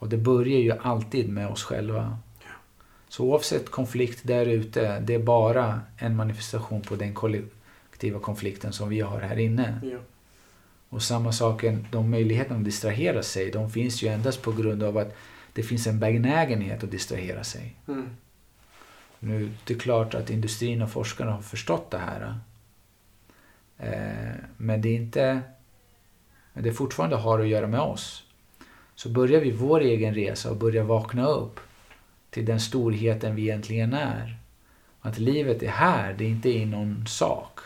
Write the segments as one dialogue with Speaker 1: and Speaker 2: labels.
Speaker 1: Och det börjar ju alltid med oss själva. Så oavsett konflikt där ute, det är bara en manifestation på den kollektiva konflikten som vi har här inne.
Speaker 2: Ja.
Speaker 1: Och samma sak, de möjligheterna att distrahera sig, de finns ju endast på grund av att det finns en benägenhet att distrahera sig.
Speaker 2: Mm.
Speaker 1: Nu, det är klart att industrin och forskarna har förstått det här. Eh, men det är inte... Men det fortfarande har att göra med oss. Så börjar vi vår egen resa och börjar vakna upp till den storheten vi egentligen är. Att livet är här, det är inte i någon sak.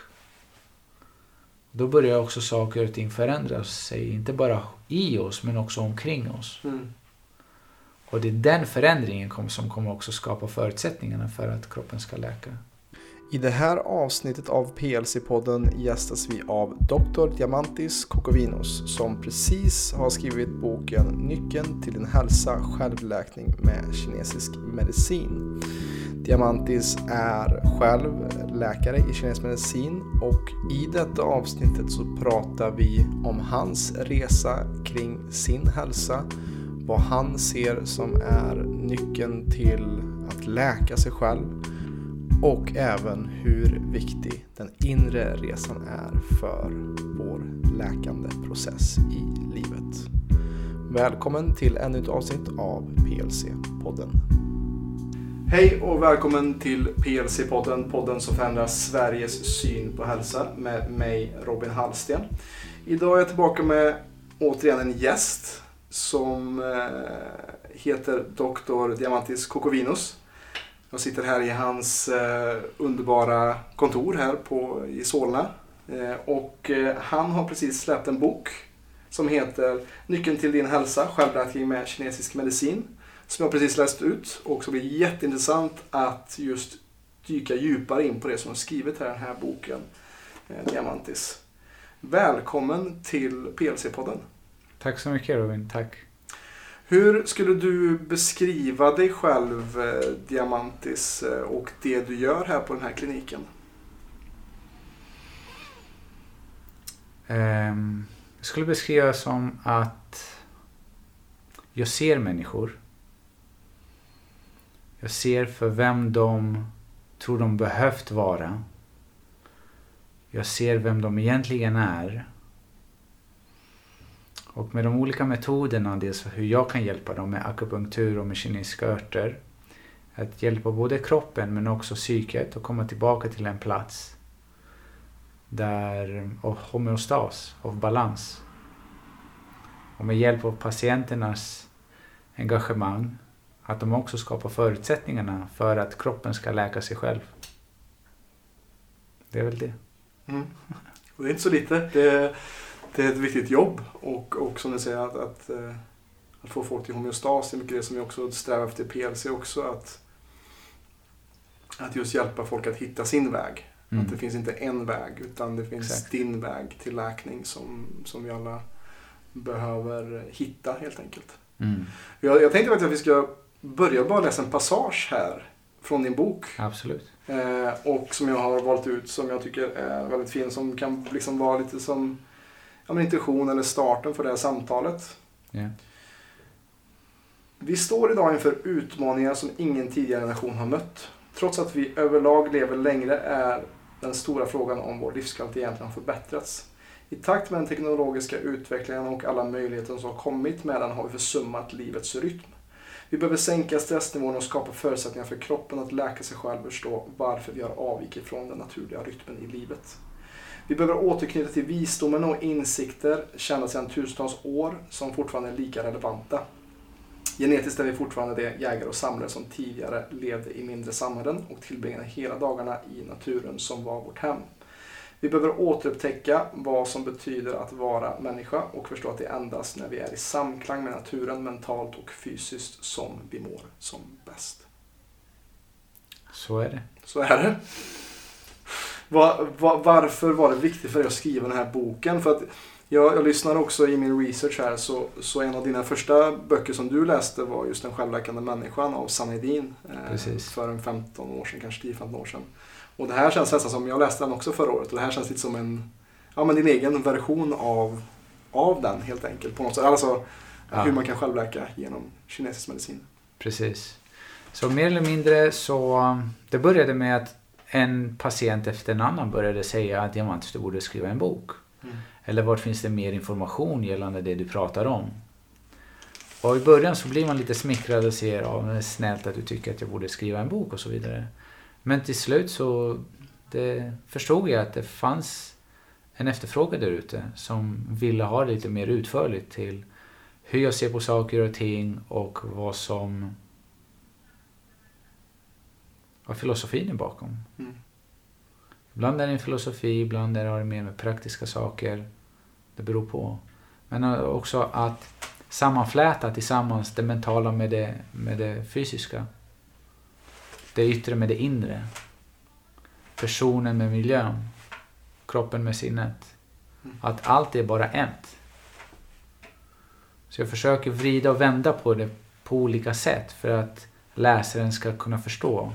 Speaker 1: Då börjar också saker och ting förändra sig, inte bara i oss men också omkring oss.
Speaker 2: Mm.
Speaker 1: Och det är den förändringen som kommer också skapa förutsättningarna för att kroppen ska läka.
Speaker 2: I det här avsnittet av PLC-podden gästas vi av Dr. Diamantis Kokovinos som precis har skrivit boken Nyckeln till din hälsa, självläkning med kinesisk medicin. Diamantis är själv läkare i kinesisk medicin och i detta avsnittet så pratar vi om hans resa kring sin hälsa, vad han ser som är nyckeln till att läka sig själv och även hur viktig den inre resan är för vår läkande process i livet. Välkommen till ännu ett avsnitt av PLC-podden. Hej och välkommen till PLC-podden, podden som förändrar Sveriges syn på hälsa med mig Robin Hallsten. Idag är jag tillbaka med återigen en gäst som eh, heter Dr. Diamantis Kokovinos. Jag sitter här i hans eh, underbara kontor här på, i Solna. Eh, och eh, han har precis släppt en bok som heter Nyckeln till din hälsa, självläkning med kinesisk medicin. Som jag precis läst ut och som blir jätteintressant att just dyka djupare in på det som har skrivit här i den här boken, eh, Diamantis. Välkommen till PLC-podden.
Speaker 1: Tack så mycket Robin, tack.
Speaker 2: Hur skulle du beskriva dig själv, eh, Diamantis, eh, och det du gör här på den här kliniken?
Speaker 1: Ehm, jag skulle beskriva som att jag ser människor. Jag ser för vem de tror de behövt vara. Jag ser vem de egentligen är. Och med de olika metoderna, dels hur jag kan hjälpa dem med akupunktur och med kinesiska örter. Att hjälpa både kroppen men också psyket att komma tillbaka till en plats där, av homeostas, av balans. Och med hjälp av patienternas engagemang att de också skapar förutsättningarna för att kroppen ska läka sig själv. Det är väl det.
Speaker 2: Mm. Det är inte så lite. Det det är ett viktigt jobb och, och som du säger att, att, eh, att få folk till homeostas är mycket det som vi också strävar efter i PLC också. Att, att just hjälpa folk att hitta sin väg. Mm. Att det finns inte en väg utan det finns Exakt. din väg till läkning som, som vi alla behöver hitta helt enkelt.
Speaker 1: Mm.
Speaker 2: Jag, jag tänkte faktiskt att vi ska börja bara läsa en passage här från din bok.
Speaker 1: Absolut.
Speaker 2: Eh, och som jag har valt ut som jag tycker är väldigt fin. Som kan liksom vara lite som ja, men intention eller starten för det här samtalet.
Speaker 1: Yeah.
Speaker 2: Vi står idag inför utmaningar som ingen tidigare generation har mött. Trots att vi överlag lever längre är den stora frågan om vår livskvalitet egentligen har förbättrats. I takt med den teknologiska utvecklingen och alla möjligheter som har kommit med den har vi försummat livets rytm. Vi behöver sänka stressnivån och skapa förutsättningar för kroppen att läka sig själv och förstå varför vi har avvikit från den naturliga rytmen i livet. Vi behöver återknyta till visdomen och insikter kända sedan tusentals år som fortfarande är lika relevanta. Genetiskt är vi fortfarande de jägare och samlare som tidigare levde i mindre samhällen och tillbringade hela dagarna i naturen som var vårt hem. Vi behöver återupptäcka vad som betyder att vara människa och förstå att det är endast när vi är i samklang med naturen mentalt och fysiskt som vi mår som bäst.
Speaker 1: Så är det.
Speaker 2: Så är det. Var, var, varför var det viktigt för dig att skriva den här boken? För att jag, jag lyssnade också i min research här så, så en av dina första böcker som du läste var just Den självläkande människan av Sanna Edin. Eh, för en 15 år sedan, kanske 10-15 år sedan. Och det här känns nästan som, jag läste den också förra året och det här känns lite som en, ja men din egen version av, av den helt enkelt. På något sätt. Alltså, ja. hur man kan självläka genom kinesisk medicin.
Speaker 1: Precis. Så mer eller mindre så, det började med att en patient efter en annan började säga att Diamantis, du borde skriva en bok. Mm. Eller vart finns det mer information gällande det du pratar om? Och i början så blir man lite smickrad och ja, det är snällt att du tycker att jag borde skriva en bok och så vidare. Men till slut så förstod jag att det fanns en efterfrågan där ute som ville ha det lite mer utförligt till hur jag ser på saker och ting och vad som vad filosofin är bakom. Mm. Ibland är det en filosofi, ibland är det mer med praktiska saker. Det beror på. Men också att sammanfläta tillsammans det mentala med det, med det fysiska. Det yttre med det inre. Personen med miljön. Kroppen med sinnet. Mm. Att allt är bara ett. Så jag försöker vrida och vända på det på olika sätt för att läsaren ska kunna förstå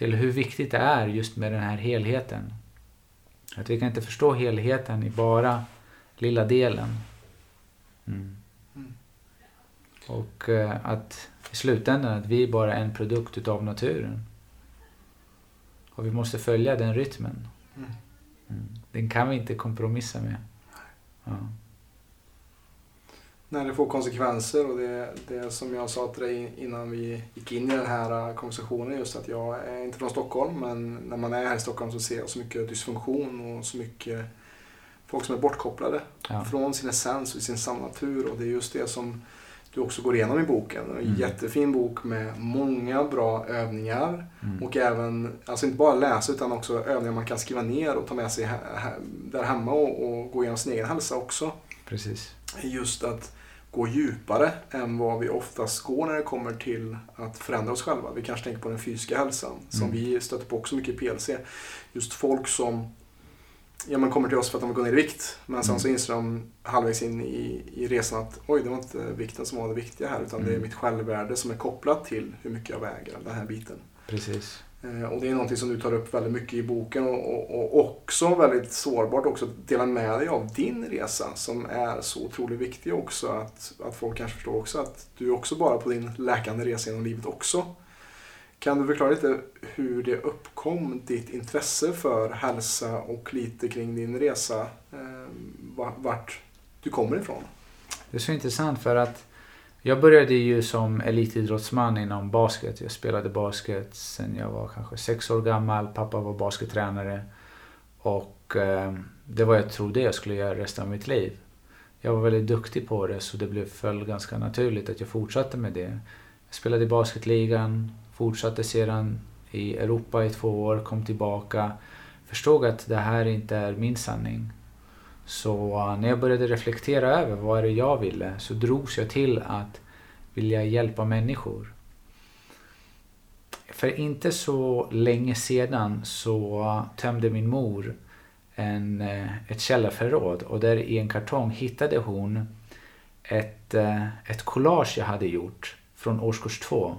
Speaker 1: till hur viktigt det är just med den här helheten. Att vi kan inte förstå helheten i bara lilla delen. Mm. Mm. Och eh, att i slutändan att vi är bara en produkt utav naturen. Och vi måste följa den rytmen. Mm. mm. Den kan vi inte kompromissa med. Ja
Speaker 2: när det får konsekvenser och det, det som jag sa till dig innan vi gick in i den här konversationen just att jag är inte från Stockholm men när man är här i Stockholm så ser jag så mycket dysfunktion och så mycket folk som är bortkopplade ja. från sin essens och sin sanna natur och det är just det som du också går igenom i boken. En mm. jättefin bok med många bra övningar mm. och även, alltså inte bara läsa utan också övningar man kan skriva ner och ta med sig där hemma och, och gå igenom sin egen hälsa också.
Speaker 1: Precis.
Speaker 2: Just att gå djupare än vad vi oftast går när det kommer till att förändra oss själva. Vi kanske tänker på den fysiska hälsan som mm. vi stöter på också mycket i PLC. Just folk som ja, man kommer till oss för att de vill gå ner i vikt men sen mm. så inser de halvvägs in i, i resan att oj, det var inte vikten som var det viktiga här utan mm. det är mm. mitt självvärde som är kopplat till hur mycket jag väger, den här biten.
Speaker 1: Precis.
Speaker 2: Eh, och det är någonting som du tar upp väldigt mycket i boken och, och, och också väldigt sårbart också att dela med dig av din resa som är så otroligt viktig också. Att, att folk kanske förstår också att du är också bara på din läkande resa genom livet också. Kan du förklara lite hur det uppkom, ditt intresse för hälsa och lite kring din resa, eh, vart du kommer ifrån?
Speaker 1: Det är så intressant för att jag började ju som elitidrottsman inom basket. Jag spelade basket sen jag var kanske sex år gammal. Pappa var baskettränare. Och eh, det var jag trodde jag skulle göra resten av mitt liv. Jag var väldigt duktig på det så det blev föll ganska naturligt att jag fortsatte med det. Jag spelade i basketligan, fortsatte sedan i Europa i två år, kom tillbaka. Förstod att det här inte är min sanning. Så eh, när jag började reflektera över vad det jag ville så drogs jag till att vilja hjälpa människor. För inte så länge sedan så eh, tömde min mor en, eh, ett källarförråd och där i en kartong hittade hon ett, ett collage jag hade gjort från årskurs två.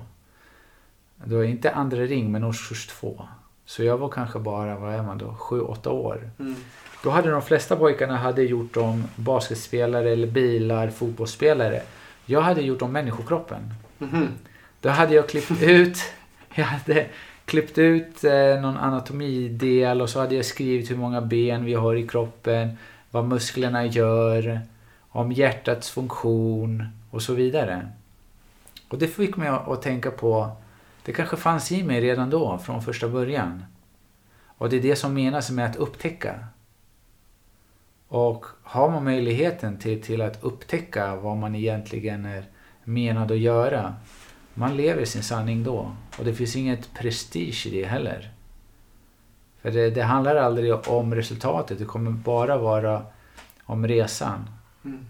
Speaker 1: Det var inte andra ring men årskurs två. Så jag var kanske bara, vad är man då, sju, åtta år. Mm. Då hade de flesta pojkarna hade gjort om basketspelare eller bilar, fotbollsspelare. Jag hade gjort om människokroppen. Mm. Då hade jag klippt ut, jag hade klippt ut eh, någon anatomidel och så hade jag skrivit hur många ben vi har i kroppen, vad musklerna gör, om hjärtats funktion och så vidare. Och det fick mig att tänka på, det kanske fanns i mig redan då, från första början. Och det är det som menas med att upptäcka. Och har man möjligheten till, till att upptäcka vad man egentligen är menad att göra, man lever sin sanning då. Och det finns inget prestige i det heller. För det, det handlar aldrig om resultatet, det kommer bara vara om resan. Mm.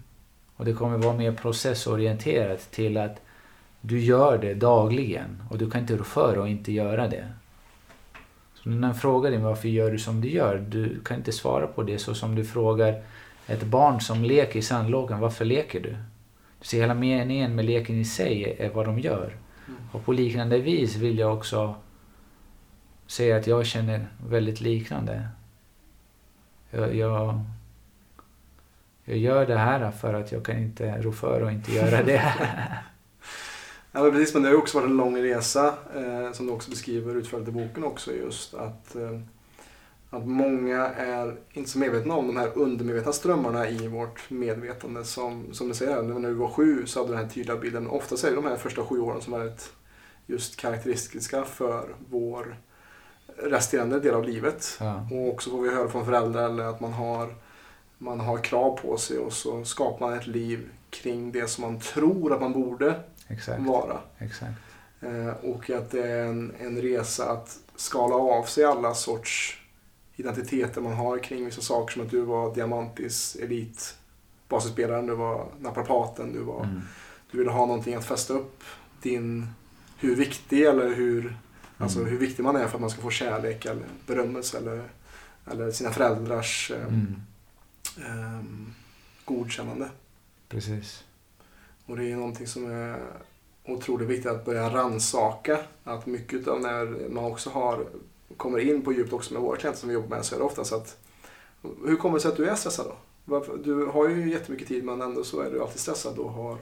Speaker 1: Och det kommer vara mer processorienterat till att du gör det dagligen och du kan inte rå för att inte göra det. Så när någon frågar dig varför gör du som du gör, du kan inte svara på det så som du frågar ett barn som leker i sandlådan, varför leker du? Du ser hela meningen med leken i sig är vad de gör. Mm. Och på liknande vis vill jag också säga att jag känner väldigt liknande. Jag, jag, Jag gör det här för att jag kan inte rå för och inte göra det.
Speaker 2: ja, precis, men det har ju också varit en lång resa eh, som du också beskriver utförligt i boken också just att eh, att många är inte så medvetna om de här undermedvetna strömmarna i vårt medvetande. Som, som du säger, när du var sju så hade du den här tydliga bilden. Ofta är det de här första sju åren som är ett, just karaktäristiska för vår resterande del av livet.
Speaker 1: Ja.
Speaker 2: Och också får vi höra från föräldrar eller att man har, man har krav på sig och så skapar man ett liv kring det som man tror att man borde
Speaker 1: Exakt.
Speaker 2: vara.
Speaker 1: Exakt.
Speaker 2: Eh, och att det är en, en resa att skala av sig alla sorts identiteter man har kring vissa saker som att du var diamantis elit basketspelaren, du var naprapaten, du, var,
Speaker 1: Mm.
Speaker 2: du ville ha någonting att fästa upp din, hur viktig eller hur, alltså
Speaker 1: Mm.
Speaker 2: hur viktig man är för att man ska få kärlek eller berömmelse eller, eller sina föräldrars eh,
Speaker 1: Mm.
Speaker 2: ehm, godkännande.
Speaker 1: Precis.
Speaker 2: Och det är någonting som är otroligt viktigt att börja ransaka. Att mycket av när man också har, kommer in på djupt också med våra klienter som vi jobbar med så är det ofta så att hur kommer det sig att du är stressad då? Du har ju jättemycket tid men ändå så är du alltid stressad och har,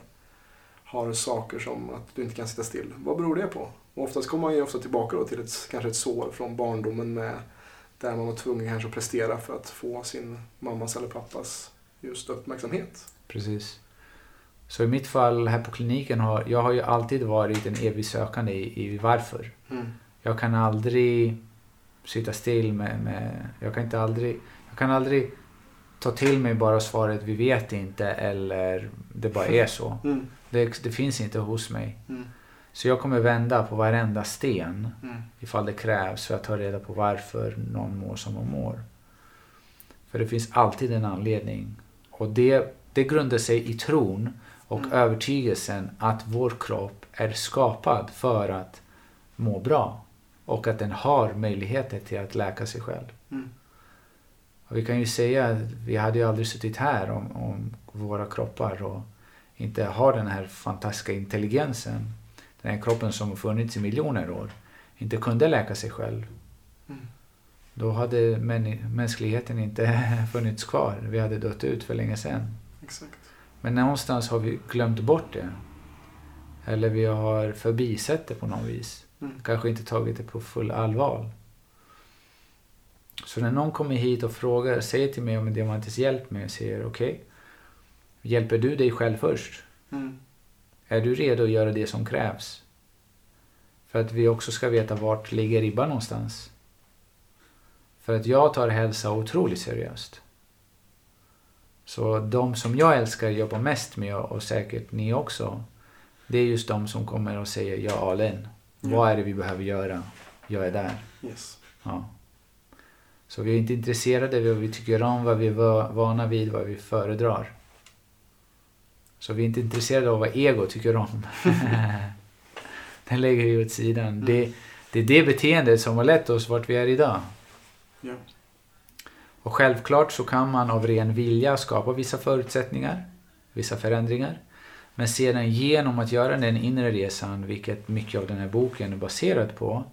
Speaker 2: har saker som att du inte kan sitta still. Vad beror det på? Och oftast kommer man ju ofta tillbaka då till ett, kanske ett sår från barndomen med där man var tvungen kanske att prestera för att få sin mammas eller pappas just uppmärksamhet.
Speaker 1: Precis. Så i mitt fall här på kliniken har jag har ju alltid varit en evig sökande i, i varför.
Speaker 2: Mm.
Speaker 1: Jag kan aldrig sitta still med, med jag kan inte aldrig, jag kan aldrig ta till mig bara svaret vi vet inte eller det bara är så.
Speaker 2: Mm.
Speaker 1: Det, det finns inte hos mig.
Speaker 2: Mm.
Speaker 1: Så jag kommer vända på varenda sten
Speaker 2: Mm.
Speaker 1: ifall det krävs för att ta reda på varför någon mår som man mår. För det finns alltid en anledning. Och det, det grundar sig i tron och
Speaker 2: Mm.
Speaker 1: övertygelsen att vår kropp är skapad för att må bra. Och att den har möjligheter till att läka sig själv.
Speaker 2: Mm.
Speaker 1: Och vi kan ju säga att vi hade ju aldrig suttit här om, om våra kroppar och inte har den här fantastiska intelligensen. Den här kroppen som har funnits i miljoner år. Inte kunde läka sig själv.
Speaker 2: Mm.
Speaker 1: Då hade män, mänskligheten inte funnits kvar. Vi hade dött ut för länge sedan.
Speaker 2: Exakt.
Speaker 1: Men någonstans har vi glömt bort det. Eller vi har förbisett det på något vis.
Speaker 2: Mm.
Speaker 1: Kanske inte tagit det på full allvar. Så när någon kommer hit och frågar, säger till mig om en diamantisk hjälp mig och säger okej, hjälper du dig själv först?
Speaker 2: Mm.
Speaker 1: Är du redo att göra det som krävs? För att vi också ska veta vart ligger ribban någonstans. För att jag tar hälsa otroligt seriöst. Så de som jag älskar jobbar mest med och säkert ni också. Det är just de som kommer och säger ja all in. Vad är det vi behöver göra? Jag är där.
Speaker 2: Yes.
Speaker 1: Ja. Så vi är inte intresserade av vad vi tycker om, vad vi är va- vana vid, vad vi föredrar. Så vi är inte intresserade av vad ego tycker om. Den lägger vi åt sidan. Det, det är det beteendet som har lett oss vart vi är idag.
Speaker 2: Ja.
Speaker 1: Och självklart så kan man av ren vilja skapa vissa förutsättningar, vissa förändringar. Men sedan genom att göra den inre resan, vilket mycket av den här boken är baserad på,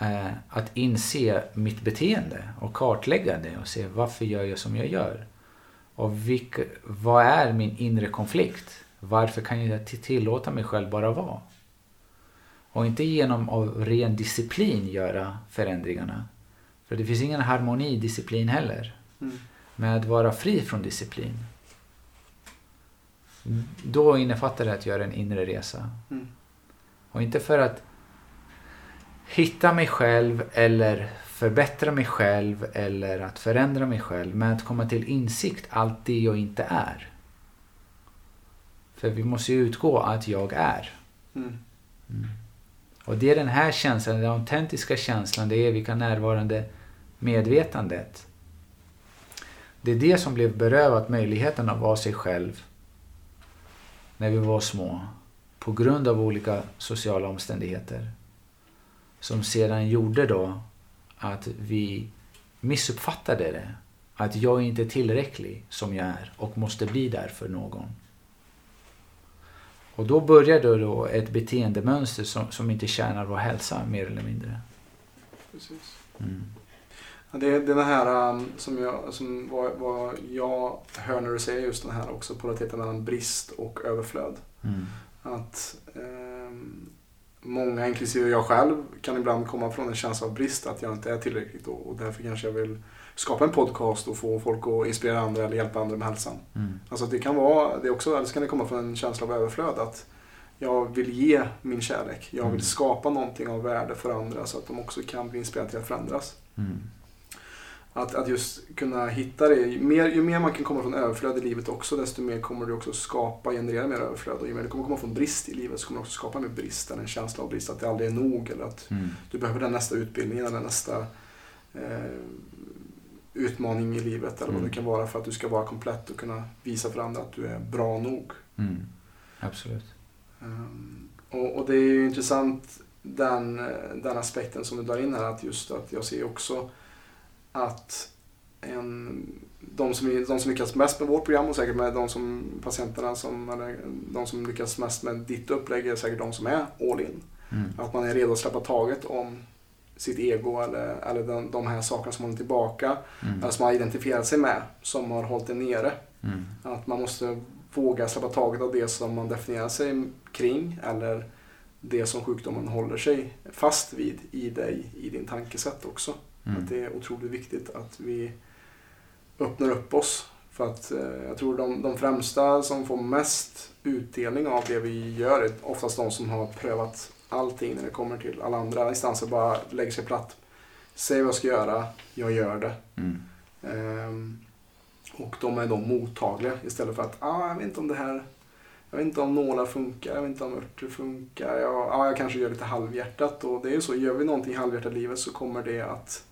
Speaker 1: eh, att inse mitt beteende och kartlägga det och se varför gör jag som jag gör. Och vilk, vad är min inre konflikt? Varför kan jag tillåta mig själv bara vara? Och inte genom av ren disciplin göra förändringarna. För det finns ingen harmoni i disciplin heller.
Speaker 2: Mm.
Speaker 1: Med att vara fri från disciplin. Då innefattar det att göra en inre resa.
Speaker 2: Mm.
Speaker 1: Och inte för att hitta mig själv eller förbättra mig själv eller att förändra mig själv. Men att komma till insikt allt det jag inte är. För vi måste ju utgå att jag är.
Speaker 2: Mm.
Speaker 1: Och det är den här känslan, den autentiska känslan, det eviga närvarande medvetandet. Det är det som blev berövat möjligheten att vara sig själv när vi var små. På grund av olika sociala omständigheter. Som sedan gjorde då att vi missuppfattade det. Att jag inte är tillräcklig som jag är och måste bli där för någon. Och då började då ett beteendemönster som, som inte tjänar vår hälsa mer eller mindre.
Speaker 2: Precis.
Speaker 1: Mm.
Speaker 2: Det är den här um, som, jag, som vad, vad jag hör när du säger just den här också, polariteten mellan brist och överflöd.
Speaker 1: Mm.
Speaker 2: Att eh, många, inklusive jag själv, kan ibland komma från en känsla av brist, att jag inte är tillräckligt och, och därför kanske jag vill skapa en podcast och få folk att inspirera andra eller hjälpa andra med hälsan.
Speaker 1: Mm.
Speaker 2: Alltså det kan vara, det också, eller så kan det komma från en känsla av överflöd. Att jag vill ge min kärlek. Jag vill
Speaker 1: Mm.
Speaker 2: skapa någonting av värde för andra så att de också kan bli inspirerade till att förändras.
Speaker 1: Mm.
Speaker 2: Att, att just kunna hitta det. Ju mer, ju mer man kan komma från överflöd i livet också, desto mer kommer du också skapa, generera mer överflöd. Och ju mer du kommer komma från brist i livet så kommer du också skapa mer brist, eller en känsla av brist, att det aldrig är nog. Eller att
Speaker 1: Mm.
Speaker 2: du behöver den nästa utbildningen eller nästa eh, utmaning i livet. Eller vad
Speaker 1: Mm.
Speaker 2: det kan vara för att du ska vara komplett och kunna visa för andra att du är bra nog.
Speaker 1: Mm. Absolut.
Speaker 2: Um, och, och det är ju intressant den, den aspekten som du drar in här, att just att jag ser också att en, de, som, de som lyckas mest med vårt program och säkert med de som patienterna som, eller de som lyckas mest med ditt upplägg är säkert de som är all in.
Speaker 1: Mm.
Speaker 2: Att man är redo att släppa taget om sitt ego eller, eller de, de här sakerna som håller tillbaka,
Speaker 1: Mm.
Speaker 2: eller som man har identifierat sig med, som har hållit det nere.
Speaker 1: Mm.
Speaker 2: Att man måste våga släppa taget av det som man definierar sig kring eller det som sjukdomen håller sig fast vid i dig, i din tankesätt också.
Speaker 1: Mm.
Speaker 2: Att det är otroligt viktigt att vi öppnar upp oss. För att eh, jag tror de, de främsta som får mest utdelning av det vi gör är oftast de som har prövat allting när det kommer till alla andra instanser. Bara lägger sig platt. Säg vad jag ska göra, jag gör det.
Speaker 1: Mm.
Speaker 2: Ehm, och de är då mottagliga istället för att ah, jag vet inte om det här jag vet inte om nålar funkar, jag vet inte om örter funkar. Jag, ah, jag kanske gör lite halvhjärtat. Och det är ju så, gör vi någonting halvhjärtat i livet så kommer det att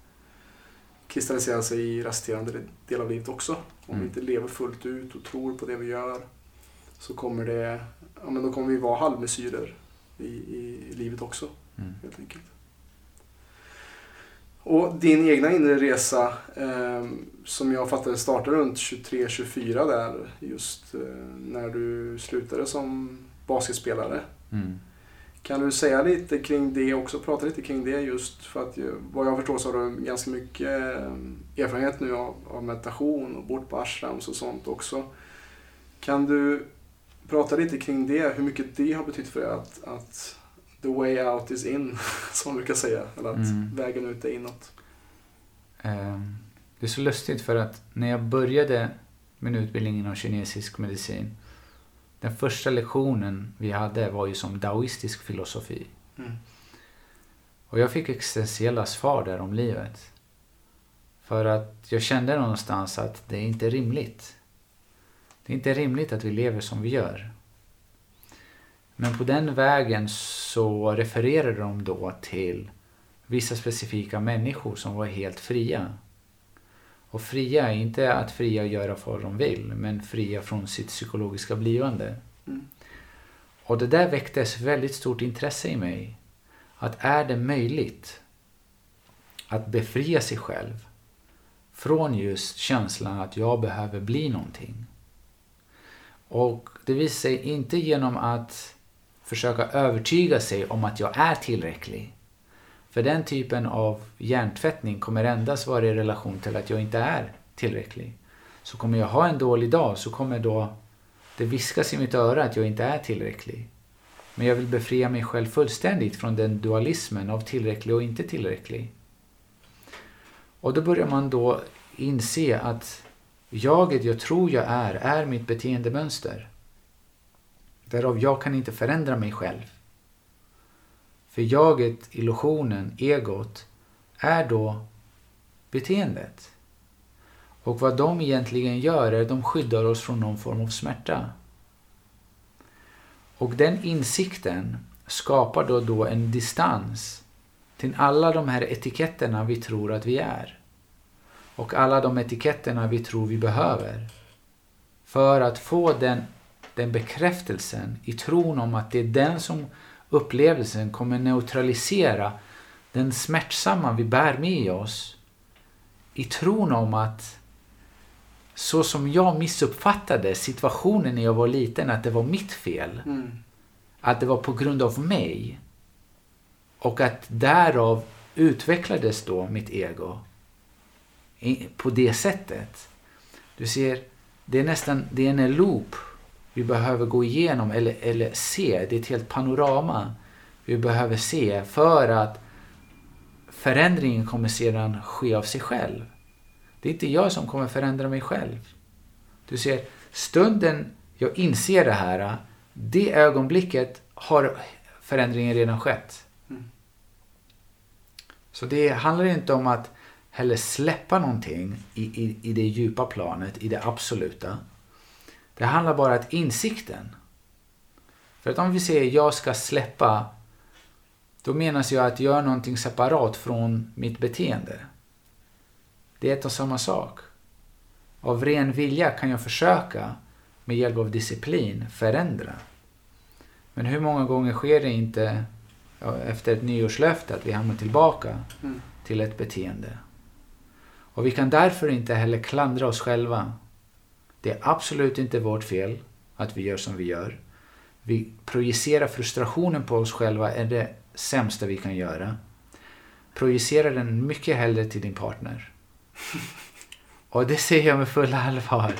Speaker 2: kristallisera sig i resterande del av livet också. Om
Speaker 1: Mm.
Speaker 2: vi inte lever fullt ut och tror på det vi gör så kommer det, ja men då kommer vi vara halvmesyrer i, i, i livet också
Speaker 1: Mm.
Speaker 2: helt enkelt. Och din egna inre resa eh, som jag fattade startade runt 23-24 där just eh, när du slutade som basketspelare.
Speaker 1: Mm.
Speaker 2: Kan du säga lite kring det också, prata lite kring det just för att ju- vad jag förstår så har du ganska mycket eh, erfarenhet nu av, av meditation och bort på ashrams och sånt också. Kan du prata lite kring det, hur mycket det har betytt för dig att, att the way out is in, som man brukar säga, eller att
Speaker 1: Mm.
Speaker 2: vägen ut är inåt.
Speaker 1: Ehm, Det är så lustigt för att när jag började min utbildning inom kinesisk medicin. Den första lektionen vi hade var ju som daoistisk filosofi.
Speaker 2: Mm.
Speaker 1: Och jag fick existentiella svar där om livet. För att jag kände någonstans att det är inte rimligt. Det är inte rimligt att vi lever som vi gör. Men på den vägen så refererade de då till vissa specifika människor som var helt fria. Och fria är inte att fria göra vad de vill, men fria från sitt psykologiska blivande.
Speaker 2: Mm.
Speaker 1: Och det där väcktes väldigt stort intresse i mig. Att är det möjligt att befria sig själv från just känslan att jag behöver bli någonting. Och det visar sig inte genom att försöka övertyga sig om att jag är tillräcklig. För den typen av hjärntvättning kommer endast vara i relation till att jag inte är tillräcklig. Så kommer jag ha en dålig dag så kommer då det viskas i mitt öra att jag inte är tillräcklig. Men jag vill befria mig själv fullständigt från den dualismen av tillräcklig och inte tillräcklig. Och då börjar man då inse att jaget jag tror jag är, är mitt beteendemönster. Därav jag kan inte förändra mig själv. För jaget, illusionen, egot är då beteendet. Och vad de egentligen gör är att de skyddar oss från någon form av smärta. Och den insikten skapar då, då en distans till alla de här etiketterna vi tror att vi är. Och alla de etiketterna vi tror vi behöver. För att få den, den bekräftelsen i tron om att det är den som upplevelsen kommer neutralisera den smärtsamma vi bär med oss. I tron om att så som jag missuppfattade situationen när jag var liten, att det var mitt fel.
Speaker 2: Mm.
Speaker 1: Att det var på grund av mig. Och att därav utvecklades då mitt ego. på det sättet. Du ser, det är nästan det är en loop vi behöver gå igenom eller, eller se. Det är ett helt panorama vi behöver se för att förändringen kommer sedan ske av sig själv. Det är inte jag som kommer förändra mig själv. Du ser, stunden jag inser det här, det ögonblicket har förändringen redan skett. Mm. Så det handlar inte om att heller släppa någonting i, i, i det djupa planet, i det absoluta. Det handlar bara om insikten. För att om vi säger jag ska släppa, då menas ju att göra någonting separat från mitt beteende. Det är ett och samma sak. Av ren vilja kan jag försöka med hjälp av disciplin förändra. Men hur många gånger sker det inte ja, efter ett nyårslöfte att vi hamnar tillbaka mm. till ett beteende? Och vi kan därför inte heller klandra oss själva. Det är absolut inte vårt fel att vi gör som vi gör. Vi projicerar frustrationen på oss själva är det sämsta vi kan göra. Projicera den mycket hellre till din partner. Och det säger jag med fulla allvar.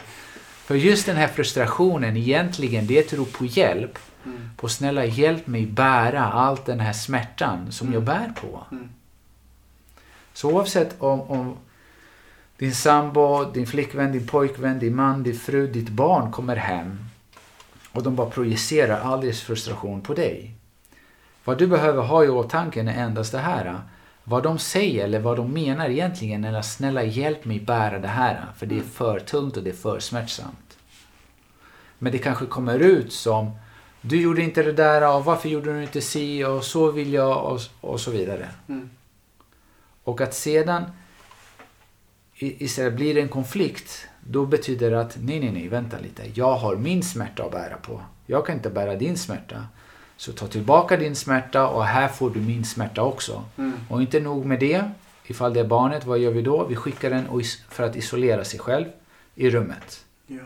Speaker 1: För just den här frustrationen egentligen, det är ett rop på hjälp. Mm. På snälla hjälp mig bära allt den här smärtan som mm. jag bär på. Mm. Så oavsett om, om din sambo, din flickvän, din pojkvän, din man, din fru, ditt barn kommer hem och de bara projicerar all deras frustration på dig. Vad du behöver ha i åtanke är endast det här. Vad de säger eller vad de menar egentligen är att snälla hjälp mig bära det här för det är mm. för tungt och det är för smärtsamt. Men det kanske kommer ut som du gjorde inte det där och varför gjorde du inte si och så vill jag och, och så vidare. Mm. Och att sedan istället blir det en konflikt då betyder det att nej, nej, nej, vänta lite. Jag har min smärta att bära på. Jag kan inte bära din smärta. Så ta tillbaka din smärta och här får du min smärta också. Mm. Och inte nog med det. Ifall det är barnet, vad gör vi då? Vi skickar den för att isolera sig själv i rummet. Ja.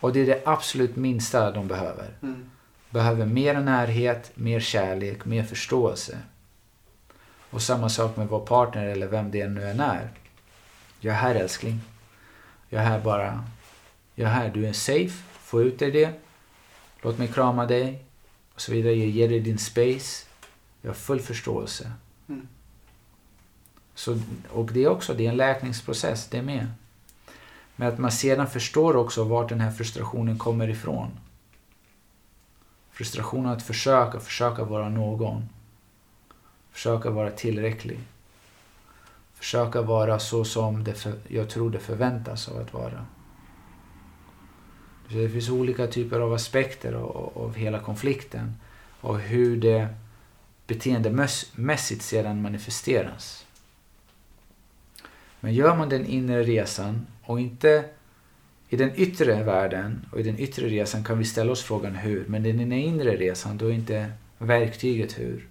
Speaker 1: Och det är det absolut minsta de behöver. Mm. Behöver mer närhet, mer kärlek, mer förståelse. Och samma sak med vår partner eller vem det nu än är. Jag är här älskling. Jag är här bara. Jag är här, du är safe. Få ut dig det. Låt mig krama dig och så vidare. Jag ger dig din space. Jag har full förståelse. Mm. Så, och det är också det är en läkningsprocess, det är med. Men att man sedan förstår också vart den här frustrationen kommer ifrån. Frustrationen att försöka, försöka vara någon. Försöka vara tillräcklig. Försöka vara så som det för, jag tror det förväntas av att vara. Det finns olika typer av aspekter av, av hela konflikten och hur det beteendemässigt sedan manifesteras. Men gör man den inre resan och inte i den yttre världen och i den yttre resan kan vi ställa oss frågan hur. Men i den inre resan då är inte verktyget hur.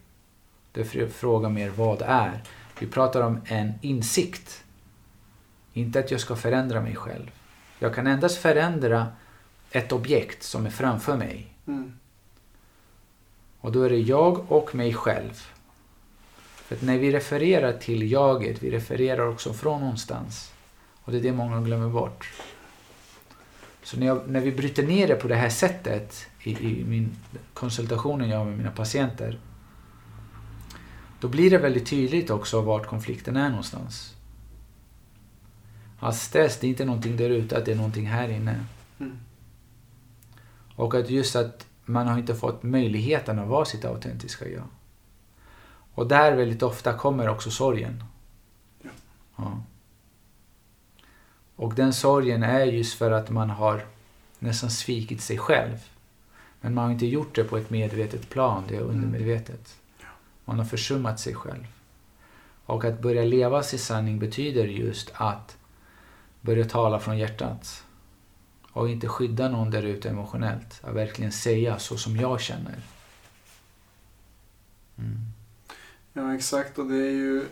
Speaker 1: Det är frågan mer vad är. Vi pratar om en insikt. Inte att jag ska förändra mig själv. Jag kan endast förändra ett objekt som är framför mig. Mm. Och då är det jag och mig själv. För när vi refererar till jaget, vi refererar också från någonstans. Och det är det många glömmer bort. Så när, jag, när vi bryter ner det på det här sättet i, i min konsultationen jag har med mina patienter. Då blir det väldigt tydligt också vart konflikten är någonstans. Att stress, det är inte någonting där ute, att det är någonting här inne. Mm. Och att just att man har inte fått möjligheten att vara sitt autentiska jag. Och där väldigt ofta kommer också sorgen. Ja. ja. Och den sorgen är just för att man har nästan svikit sig själv. Men man har inte gjort det på ett medvetet plan, det är undermedvetet. Man har försummat sig själv. Och att börja leva sin sanning betyder just att börja tala från hjärtat. Och inte skydda någon där ute emotionellt. Att verkligen säga så som jag känner.
Speaker 2: Mm. Ja, exakt. Och det är ju...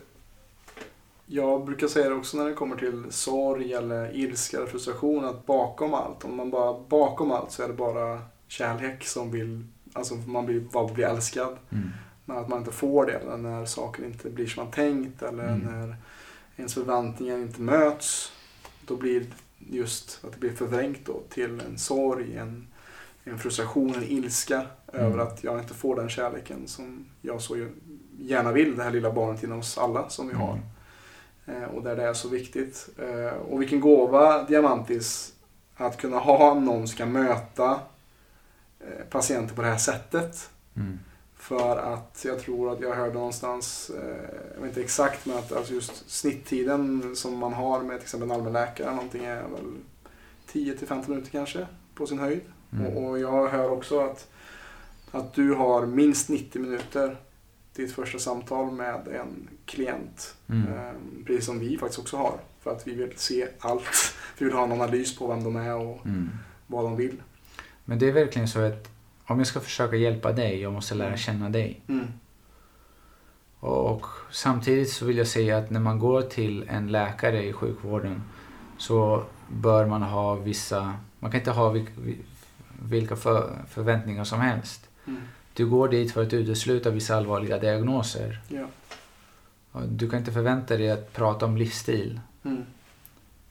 Speaker 2: Jag brukar säga det också när det kommer till sorg eller ilska eller frustration. Att bakom allt, om man bara bakom allt så är det bara kärlek som vill... Alltså man vill bara bli älskad. Mm. Men att man inte får det eller när saker inte blir som man tänkt eller mm. när ens förväntningar inte möts, då blir just att det blir förvrängt då till en sorg, en, en frustration, en ilska
Speaker 1: Mm.
Speaker 2: över att jag inte får den kärleken som jag så gärna vill, det här lilla barnet inom oss alla som vi har.
Speaker 1: Mm.
Speaker 2: Eh, och där det är så viktigt. Eh, och vilken gåva Diamantis att kunna ha någon som ska möta eh, patienter på det här sättet.
Speaker 1: Mm.
Speaker 2: För att jag tror att jag hörde någonstans, eh, jag vet inte exakt, men att alltså just snitttiden som man har med till exempel en allmänläkare någonting är väl 10-15 minuter kanske på sin höjd.
Speaker 1: Mm.
Speaker 2: Och, jag hör också att, att du har minst 90 minuter ditt första samtal med en klient.
Speaker 1: Mm.
Speaker 2: Eh, precis som vi faktiskt också har. För att vi vill se allt. Vi vill ha en analys på vem de är och
Speaker 1: Mm.
Speaker 2: vad de vill.
Speaker 1: Men det är verkligen så att om jag ska försöka hjälpa dig, jag måste lära
Speaker 2: Mm.
Speaker 1: känna dig.
Speaker 2: Mm.
Speaker 1: Och samtidigt så vill jag säga att när man går till en läkare i sjukvården så bör man ha vissa, man kan inte ha vil- vilka för, förväntningar som helst.
Speaker 2: Mm.
Speaker 1: Du går dit för att utesluta vissa allvarliga diagnoser.
Speaker 2: Ja.
Speaker 1: Du kan inte förvänta dig att prata om livsstil.
Speaker 2: Mm.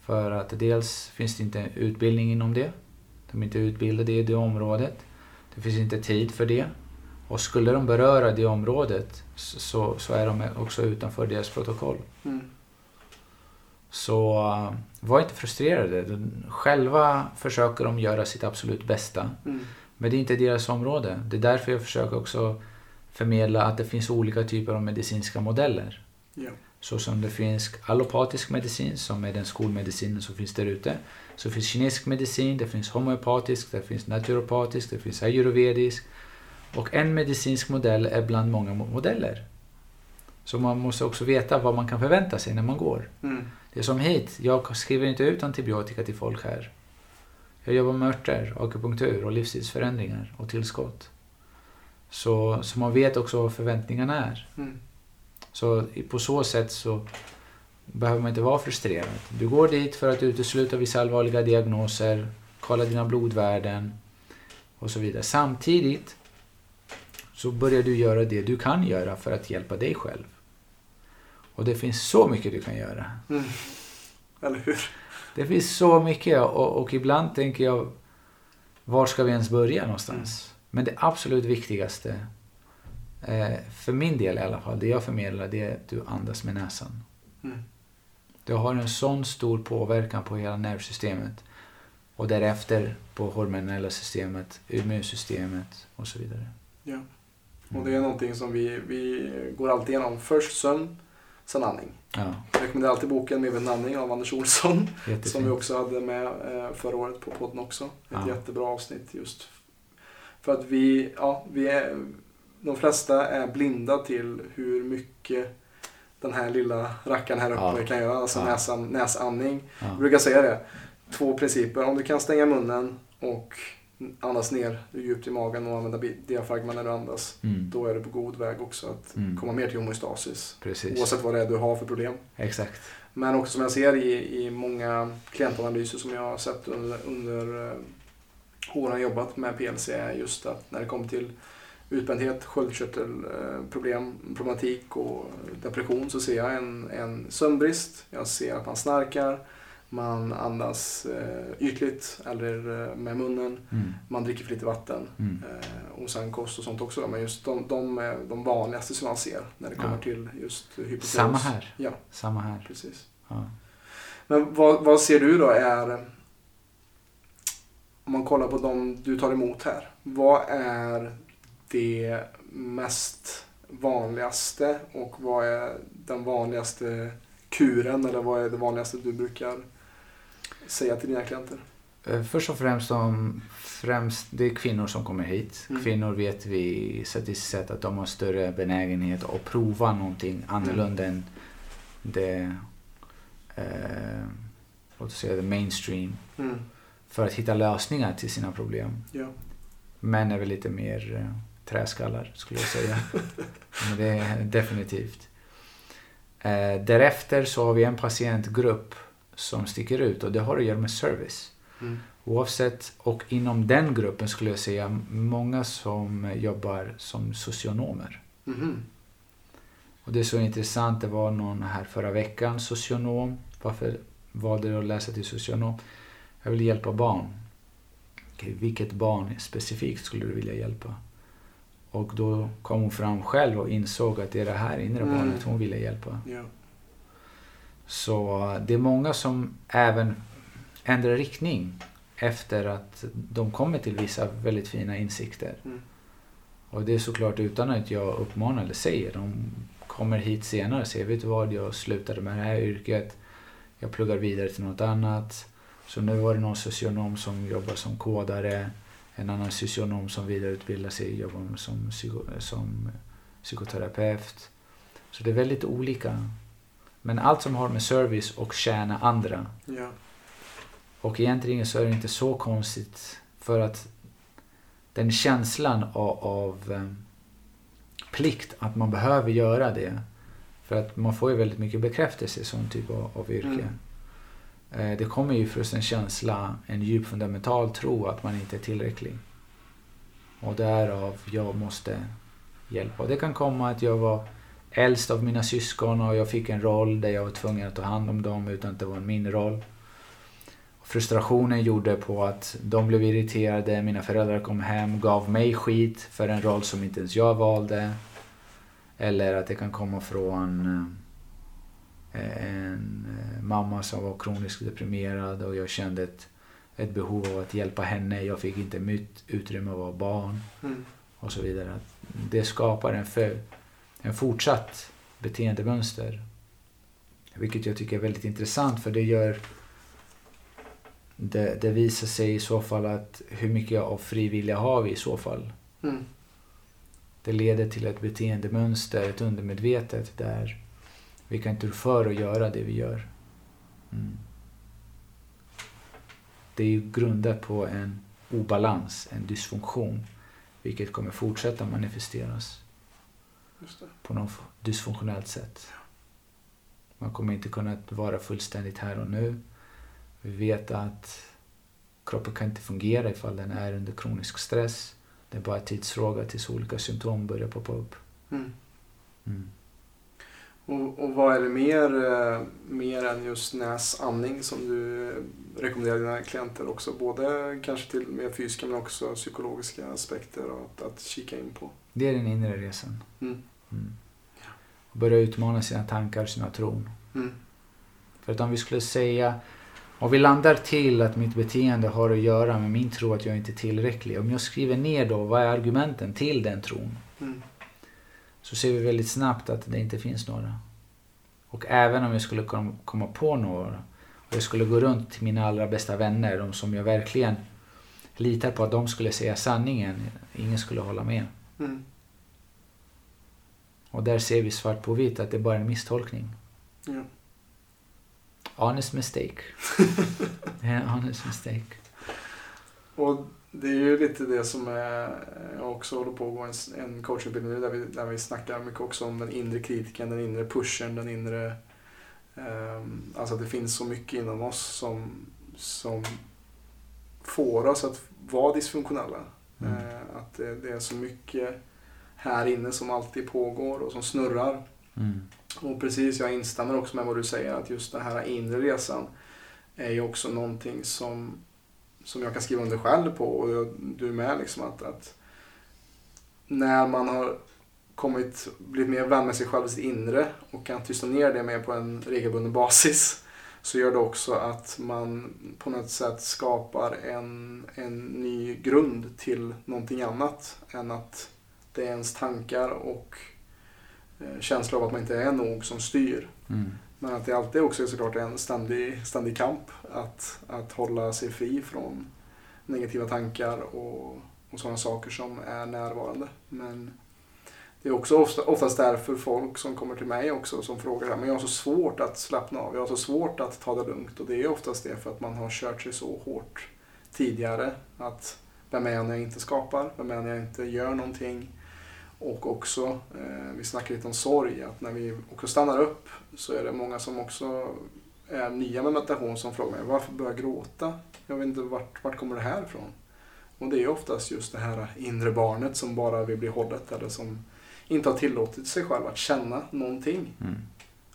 Speaker 1: För att dels finns det inte utbildning inom det. De är inte utbildade i det området. Det finns inte tid för det. Och skulle de beröra det området så, så är de också utanför deras protokoll.
Speaker 2: Mm.
Speaker 1: Så uh, var inte frustrerade. De, själva försöker de göra sitt absolut bästa.
Speaker 2: Mm.
Speaker 1: Men det är inte deras område. Det är därför jag försöker också förmedla att det finns olika typer av medicinska modeller.
Speaker 2: Ja.
Speaker 1: Så som det finns allopatisk medicin som är den skolmedicinen som finns där ute. Så finns kinesisk medicin, det finns homeopatisk, det finns naturopatisk, det finns ayurvedisk. Och en medicinsk modell är bland många mo- modeller. Så man måste också veta vad man kan förvänta sig när man går.
Speaker 2: Mm.
Speaker 1: Det är som hit, jag skriver inte ut antibiotika till folk här. Jag jobbar med örter, akupunktur och livsstilsförändringar och tillskott. Så, så man vet också vad förväntningarna är.
Speaker 2: Mm.
Speaker 1: Så på så sätt så behöver man inte vara frustrerad. Du går dit för att utesluta vissa allvarliga diagnoser, kolla dina blodvärden och så vidare. Samtidigt så börjar du göra det du kan göra för att hjälpa dig själv. Och det finns så mycket du kan göra.
Speaker 2: Mm. Eller hur?
Speaker 1: Det finns så mycket och, och ibland tänker jag, var ska vi ens börja någonstans? Men det absolut viktigaste, eh, för min del i alla fall, det jag förmedlar, det är att du andas med näsan.
Speaker 2: Mm.
Speaker 1: Du har en sån stor påverkan på hela nervsystemet och därefter på hormonella systemet, immunsystemet och så vidare.
Speaker 2: Ja. Och det är någonting som vi, vi går alltid igenom. Först sömn, sen andning.
Speaker 1: Ja,
Speaker 2: Jag rekommenderar alltid boken Medveten andning av Anders Olsson.
Speaker 1: jättefint.
Speaker 2: Som vi också hade med eh, förra året på podden också. Ett
Speaker 1: Ja.
Speaker 2: jättebra avsnitt just för att vi, ja, vi är, de flesta är blinda till hur mycket den här lilla rackaren här uppe
Speaker 1: Ja.
Speaker 2: kan göra, alltså
Speaker 1: Ja.
Speaker 2: näsan, näsandning. Jag
Speaker 1: Ja.
Speaker 2: brukar säga det, två principer. Om du kan stänga munnen och andas ner djupt i magen och använda diafragman när du andas,
Speaker 1: Mm,
Speaker 2: då är du på god väg också att
Speaker 1: Mm.
Speaker 2: komma mer till homeostasis.
Speaker 1: precis.
Speaker 2: Oavsett vad det är du har för problem.
Speaker 1: Exakt.
Speaker 2: Men också som jag ser i, i många klientanalyser som jag har sett under, under eh, åren jag jobbat med PLC är just att när det kommer till utbrändhet, sköldkörtelproblem, problematik och depression så ser jag en, en sömnbrist. Jag ser att man snarkar, man andas eh, ytligt eller eh, med munnen,
Speaker 1: Mm,
Speaker 2: man dricker för lite vatten
Speaker 1: mm,
Speaker 2: eh, och sen kost och sånt också. Men just de, de är de vanligaste som man ser när det kommer
Speaker 1: Ja.
Speaker 2: till just hypotyreos.
Speaker 1: Samma här.
Speaker 2: Ja,
Speaker 1: Samma här.
Speaker 2: precis.
Speaker 1: Ja.
Speaker 2: Men vad, vad ser du då är, om man kollar på de du tar emot här, vad är det mest vanligaste och vad är den vanligaste kuren eller vad är det vanligaste du brukar säga till dina klienter?
Speaker 1: Eh, Först och främst, de, främst det är kvinnor som kommer hit.
Speaker 2: Mm.
Speaker 1: Kvinnor vet vi statistiskt sett att de har större benägenhet att prova någonting annorlunda än det, eh, låt oss säga det mainstream.
Speaker 2: Mm.
Speaker 1: För att hitta lösningar till sina problem.
Speaker 2: Ja.
Speaker 1: Män är väl lite mer eh, träskallar skulle jag säga. Men det är definitivt. Eh, därefter så har vi en patientgrupp som sticker ut och det har att göra med service.
Speaker 2: Mm.
Speaker 1: Oavsett, och inom den gruppen skulle jag säga många som jobbar som socionomer.
Speaker 2: Mhm.
Speaker 1: Och det är så intressant, det var någon här förra veckan, socionom. Varför valde du att läsa till socionom? Jag vill hjälpa barn. Okej, vilket barn specifikt skulle du vilja hjälpa? Och då kom hon fram själv och insåg att det är det här inre
Speaker 2: Mm.
Speaker 1: barnet hon ville hjälpa.
Speaker 2: Ja.
Speaker 1: Så det är många som även ändrar riktning efter att de kommer till vissa väldigt fina insikter.
Speaker 2: Mm.
Speaker 1: Och det är såklart utan att jag uppmanar eller säger. De kommer hit senare och säger, vet du vad, jag slutade med det här yrket. Jag pluggar vidare till något annat. Så nu var det någon socionom som jobbar som kodare. En annan socionom som vidareutbildar sig och jobbar som, psyko, som psykoterapeut. Så det är väldigt olika. Men allt som har med service och tjäna andra.
Speaker 2: Ja.
Speaker 1: Och egentligen så är det inte så konstigt. För att den känslan av, av eh, plikt, att man behöver göra det. För att man får ju väldigt mycket bekräftelse i sån typ av, av yrke. Eh, Eh, det kommer ju från en känsla, en djup fundamental tro att man inte är tillräcklig. Och därav jag måste hjälpa. Och det kan komma att jag var äldst av mina syskon och jag fick en roll där jag var tvungen att ta hand om dem utan att det var min roll. Frustrationen gjorde på att de blev irriterade, mina föräldrar kom hem, gav mig skit för en roll som inte ens jag valde. Eller att det kan komma från eh, en eh, mamma som var kroniskt deprimerad och jag kände ett, ett behov av att hjälpa henne. Jag fick inte mitt utrymme att vara barn
Speaker 2: Mm.
Speaker 1: och så vidare. Det skapar en, för, en fortsatt beteendemönster. Vilket jag tycker är väldigt intressant för det gör det, det visar sig i så fall att hur mycket av frivilliga har vi i så fall.
Speaker 2: Mm.
Speaker 1: Det leder till ett beteendemönster, ett undermedvetet där vi kan inte rå för att göra det vi gör. Mm. Det är ju grundat på en obalans, en dysfunktion. Vilket kommer fortsätta manifesteras på något dysfunktionellt sätt. Man kommer inte kunna vara fullständigt här och nu. Vi vet att kroppen kan inte fungera ifall den är under kronisk stress. Det är bara en tidsfråga tills olika symptom börjar poppa upp.
Speaker 2: Mm.
Speaker 1: Mm.
Speaker 2: Och, och vad är det mer, eh, mer än just näsandning som du rekommenderar dina klienter också? Både kanske till mer fysiska men också psykologiska aspekter att, att kika in på.
Speaker 1: Det är den inre resan.
Speaker 2: Mm.
Speaker 1: Mm. Börja utmana sina tankar, sina tron.
Speaker 2: Mm.
Speaker 1: För att om vi skulle säga, om vi landar till att mitt beteende har att göra med min tro att jag inte är tillräcklig. Om jag skriver ner då, vad är argumenten till den tron?
Speaker 2: Mm.
Speaker 1: Så ser vi väldigt snabbt att det inte finns några. Och även om jag skulle kom- komma på några och jag skulle gå runt till mina allra bästa vänner, de som jag verkligen litar på att de skulle säga sanningen, ingen skulle hålla med.
Speaker 2: Mm.
Speaker 1: Och där ser vi svart på vitt att det är bara en misstolkning.
Speaker 2: Ja.
Speaker 1: Honest mistake. Honest mistake.
Speaker 2: Och det är ju lite det som jag också håller på att gå en, en coachutbildning nu där vi, där vi snackar mycket också om den inre kritiken, den inre pushen, den inre... ehm, alltså att det finns så mycket inom oss som, som får oss att vara dysfunktionella.
Speaker 1: Mm.
Speaker 2: Eh, att det, det är så mycket här inne som alltid pågår och som snurrar.
Speaker 1: Mm.
Speaker 2: Och precis, jag instämmer också med vad du säger att just den här inre resan är ju också någonting som, som jag kan skriva under själv på och jag, du med liksom att, att när man har kommit, blivit mer vän med sig själv i sitt inre och kan tysta ner det mer på en regelbunden basis så gör det också att man på något sätt skapar en, en ny grund till någonting annat än att det är ens tankar och eh, känsla av att man inte är nog som styr.
Speaker 1: Mm.
Speaker 2: Men att det alltid också är såklart en ständig, ständig kamp att, att hålla sig fri från negativa tankar och, och sådana saker som är närvarande. Men det är också ofta, oftast därför folk som kommer till mig också som frågar men jag har så svårt att slappna av, jag har så svårt att ta det lugnt. Och det är oftast det för att man har kört sig så hårt tidigare att vem är jag när jag inte skapar, vem är jag när jag inte gör någonting? Och också, eh, vi snackar lite om sorg, att när vi också stannar upp så är det många som också är nya med meditation som frågar mig varför börjar jag gråta? Jag vet inte vart, vart kommer det här ifrån? Och det är ju oftast just det här inre barnet som bara vill bli hållet eller som inte har tillåtit sig själv att känna någonting
Speaker 1: Mm.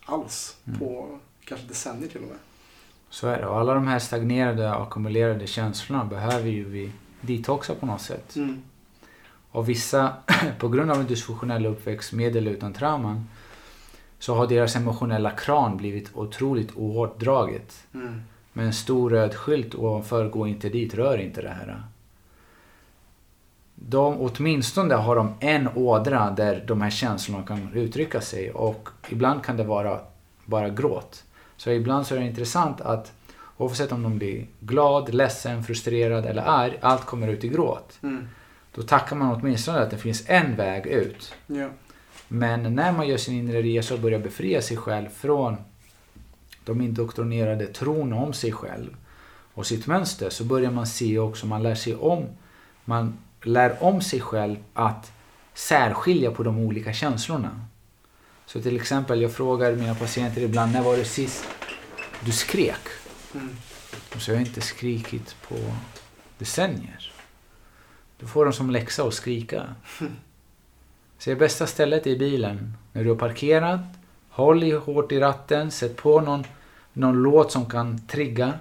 Speaker 2: alls
Speaker 1: Mm.
Speaker 2: på kanske decennier till och med.
Speaker 1: Så är det. Och alla de här stagnerade och ackumulerade känslorna behöver ju vi detoxa på något sätt.
Speaker 2: Mm.
Speaker 1: Och vissa, på grund av en dysfunktionell uppväxt med eller utan trauman, så har deras emotionella kran blivit otroligt ohårt
Speaker 2: Mm.
Speaker 1: Med en stor röd skylt ovanför, gå inte dit, rör inte det här. De, åtminstone har de en ådra där de här känslorna kan uttrycka sig och ibland kan det vara bara gråt. Så ibland så är det intressant att oavsett om de blir glad, ledsen, frustrerad eller arg, allt kommer ut i gråt.
Speaker 2: Mm.
Speaker 1: Då tackar man åtminstone att det finns en väg ut.
Speaker 2: Ja.
Speaker 1: Men när man gör sin inre resa och börjar befria sig själv från de indoktrinerade tron om sig själv och sitt mönster så börjar man se också, man lär sig om, man lär om sig själv att särskilja på de olika känslorna. Så till exempel, jag frågar mina patienter ibland, när var det sist du skrek?
Speaker 2: Mm.
Speaker 1: De säger, jag har inte skrikit på decennier. Då får de som läxa att skrika. Det bästa stället i bilen. När du har parkerat, håll i hårt i ratten, sätt på någon, någon låt som kan trigga.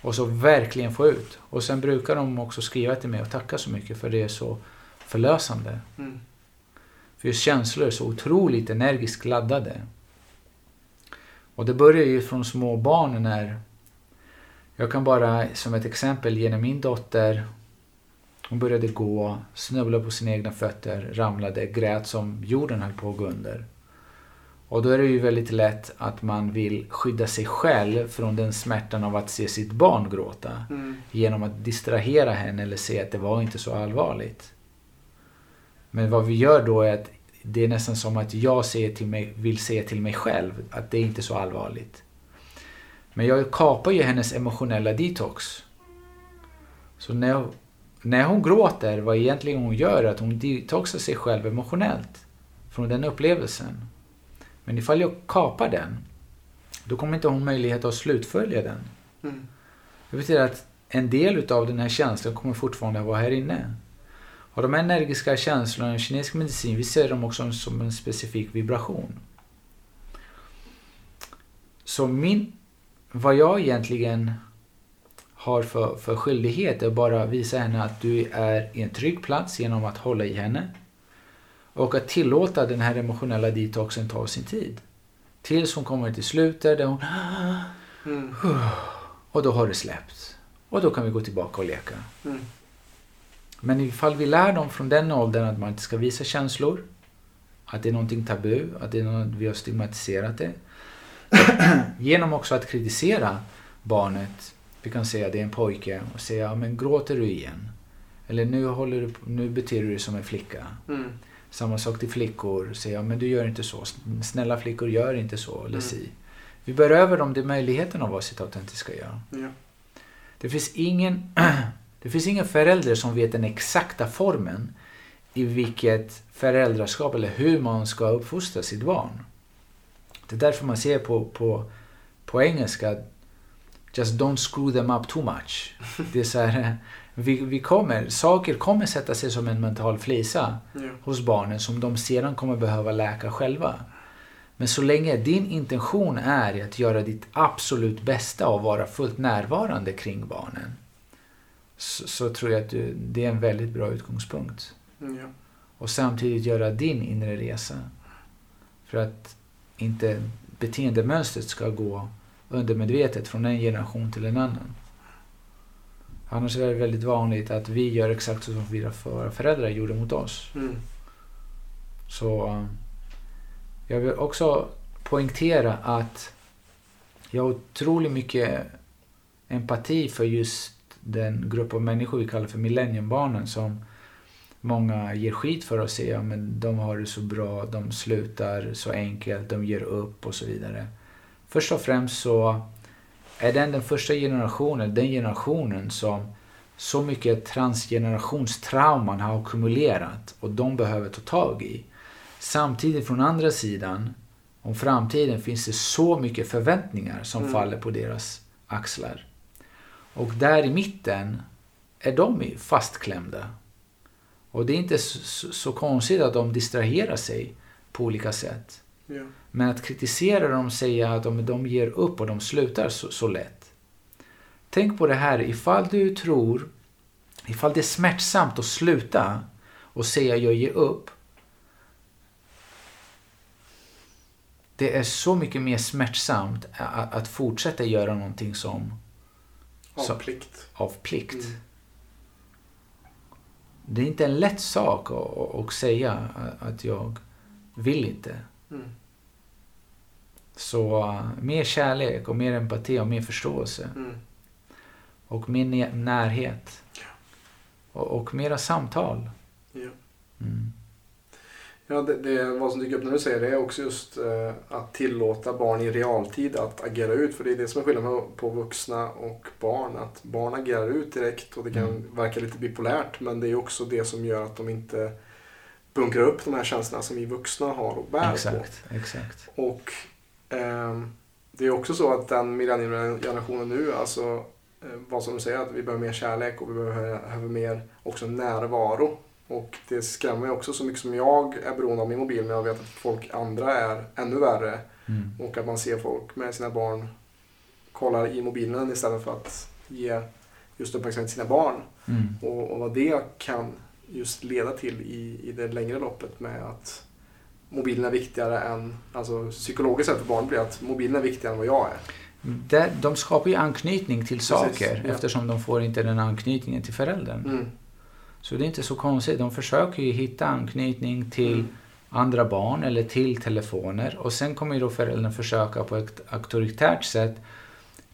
Speaker 1: Och så verkligen få ut. Och sen brukar de också skriva till mig och tacka så mycket för det är så förlösande.
Speaker 2: Mm.
Speaker 1: För just känslor är så otroligt energiskt laddade. Och det börjar ju från små barn när... Jag kan bara som ett exempel ge min dotter. Hon började gå, snubblade på sina egna fötter, ramlade, grät som jorden höll på att gå under. Och då är det ju väldigt lätt att man vill skydda sig själv från den smärtan av att se sitt barn gråta.
Speaker 2: Mm.
Speaker 1: Genom att distrahera henne eller säga att det var inte så allvarligt. Men vad vi gör då är att det är nästan som att jag säger till mig, vill säga till mig själv att det är inte så allvarligt. Men jag kapar ju hennes emotionella detox. Så när, när hon gråter, vad egentligen hon gör är att hon detoxar sig själv emotionellt från den upplevelsen. Men ifall jag kapar den, då kommer inte hon möjlighet att slutfölja den.
Speaker 2: Mm.
Speaker 1: Det betyder att en del utav den här känslan kommer fortfarande vara här inne. Och de energiska känslorna i kinesisk medicin, vi ser dem också som en specifik vibration. Så min, vad jag egentligen har för, för skyldighet är bara visa henne att du är i en trygg plats genom att hålla i henne. Och att tillåta den här emotionella detoxen ta sin tid. Tills hon kommer till slutet där hon
Speaker 2: Mm.
Speaker 1: och då har det släppt. Och då kan vi gå tillbaka och leka.
Speaker 2: Mm.
Speaker 1: Men ifall vi lär dem från den åldern att man inte ska visa känslor, att det är någonting tabu, att det är något, vi har stigmatiserat det. Genom också att kritisera barnet. Vi kan säga att det är en pojke och säga, ja, men gråter du igen? Eller nu, håller du, nu beter du dig som en flicka.
Speaker 2: Mm.
Speaker 1: Samma sak till flickor. Säga, ja, men du gör inte så. Snälla flickor gör inte så. Eller
Speaker 2: Mm.
Speaker 1: si. Vi berövar dem det möjligheten att vara sitt autentiska jag.
Speaker 2: Ja.
Speaker 1: Det finns ingen, det finns ingen förälder som vet den exakta formen i vilket föräldraskap eller hur man ska uppfostra sitt barn. Det är därför man ser på, på, på engelska Just don't screw them up too much. Det är så här, vi, vi kommer, saker kommer sätta sig som en mental flisa
Speaker 2: Ja.
Speaker 1: hos barnen som de sedan kommer behöva läka själva. Men så länge din intention är att göra ditt absolut bästa och vara fullt närvarande kring barnen så, så tror jag att du, det är en väldigt bra utgångspunkt.
Speaker 2: Ja.
Speaker 1: Och samtidigt göra din inre resa. För att inte beteendemönstret ska gå undermedvetet från en generation till en annan. Annars är det väldigt vanligt att vi gör exakt så som våra föräldrar gjorde mot oss.
Speaker 2: Mm.
Speaker 1: Så eh, jag vill också poängtera att jag har otroligt mycket empati för just den grupp av människor vi kallar för millenniumbarnen som många ger skit för och säger att de har det så bra, de slutar så enkelt, de ger upp och så vidare. Först och främst så är den den första generationen, den generationen som så mycket transgenerationstrauman har ackumulerat och de behöver ta tag i. Samtidigt från andra sidan, om framtiden finns det så mycket förväntningar som
Speaker 2: Mm.
Speaker 1: faller på deras axlar. Och där i mitten är de fastklämda. Och det är inte så, så konstigt att de distraherar sig på olika sätt.
Speaker 2: Ja.
Speaker 1: Men att kritisera dem och säga att de, de ger upp och de slutar så, så lätt. Tänk på det här, ifall du tror, ifall det är smärtsamt att sluta och säga jag ger upp. Det är så mycket mer smärtsamt att, att fortsätta göra någonting som...
Speaker 2: Av plikt.
Speaker 1: Av plikt.
Speaker 2: Mm.
Speaker 1: Det är inte en lätt sak att, att, att säga att jag vill inte.
Speaker 2: Mm.
Speaker 1: Så uh, mer kärlek och mer empati och mer förståelse.
Speaker 2: Mm.
Speaker 1: Och mer nä- närhet. Och, och mera samtal.
Speaker 2: Ja.
Speaker 1: Mm.
Speaker 2: Ja, det, det, vad som dyker upp när du säger det är också just eh, att tillåta barn i realtid att agera ut. För det är det som är skillnaden på vuxna och barn. Att barn agerar ut direkt och det kan
Speaker 1: Mm.
Speaker 2: verka lite bipolärt. Men det är också det som gör att de inte bunkrar upp de här känslorna som vi vuxna har och bär på.
Speaker 1: Exakt, exakt.
Speaker 2: Och det är också så att den millenniegenerationen nu, alltså eh, vad som du säger, att vi behöver mer kärlek och vi behöver, behöver mer också närvaro. Och det skrämmer mig också så mycket som jag är beroende av min mobil, men jag vet att folk andra är ännu värre.
Speaker 1: Mm.
Speaker 2: Och att man ser folk med sina barn kollar i mobilen istället för att ge just uppmärksamhet till sina barn.
Speaker 1: Mm.
Speaker 2: Och, och vad det kan just leda till i, i det längre loppet med att mobilen är viktigare än, alltså psykologiskt sett för barn blir att mobilen är viktigare än vad jag är.
Speaker 1: Där, de skapar ju anknytning till saker
Speaker 2: ja.
Speaker 1: eftersom de får inte den anknytningen till föräldern.
Speaker 2: Mm.
Speaker 1: Så det är inte så konstigt. De försöker ju hitta anknytning till
Speaker 2: Mm.
Speaker 1: andra barn eller till telefoner. Och sen kommer ju då föräldern försöka på ett auktoritärt sätt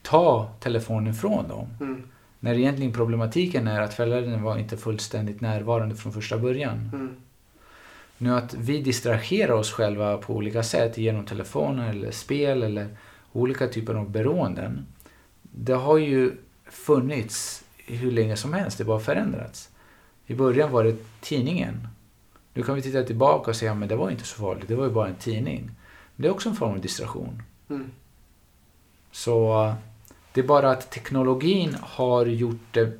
Speaker 1: ta telefonen från dem.
Speaker 2: Mm.
Speaker 1: När egentligen problematiken är att föräldern var inte fullständigt närvarande från första början.
Speaker 2: Mm.
Speaker 1: Nu att vi distraherar oss själva på olika sätt genom telefoner eller spel eller olika typer av beroenden. Det har ju funnits hur länge som helst, det har bara förändrats. I början var det tidningen. Nu kan vi titta tillbaka och säga men det var inte så farligt, det var ju bara en tidning. Men det är också en form av distraktion.
Speaker 2: Mm.
Speaker 1: Så det är bara att teknologin har gjort det...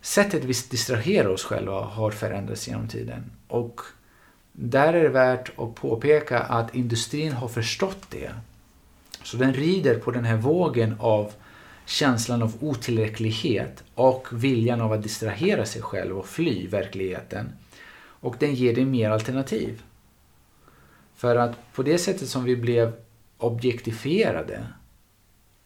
Speaker 1: Sättet vi distraherar oss själva har förändrats genom tiden. Och där är det värt att påpeka att industrin har förstått det. Så den rider på den här vågen av känslan av otillräcklighet och viljan av att distrahera sig själv och fly verkligheten. Och den ger dig mer alternativ. För att på det sättet som vi blev objektifierade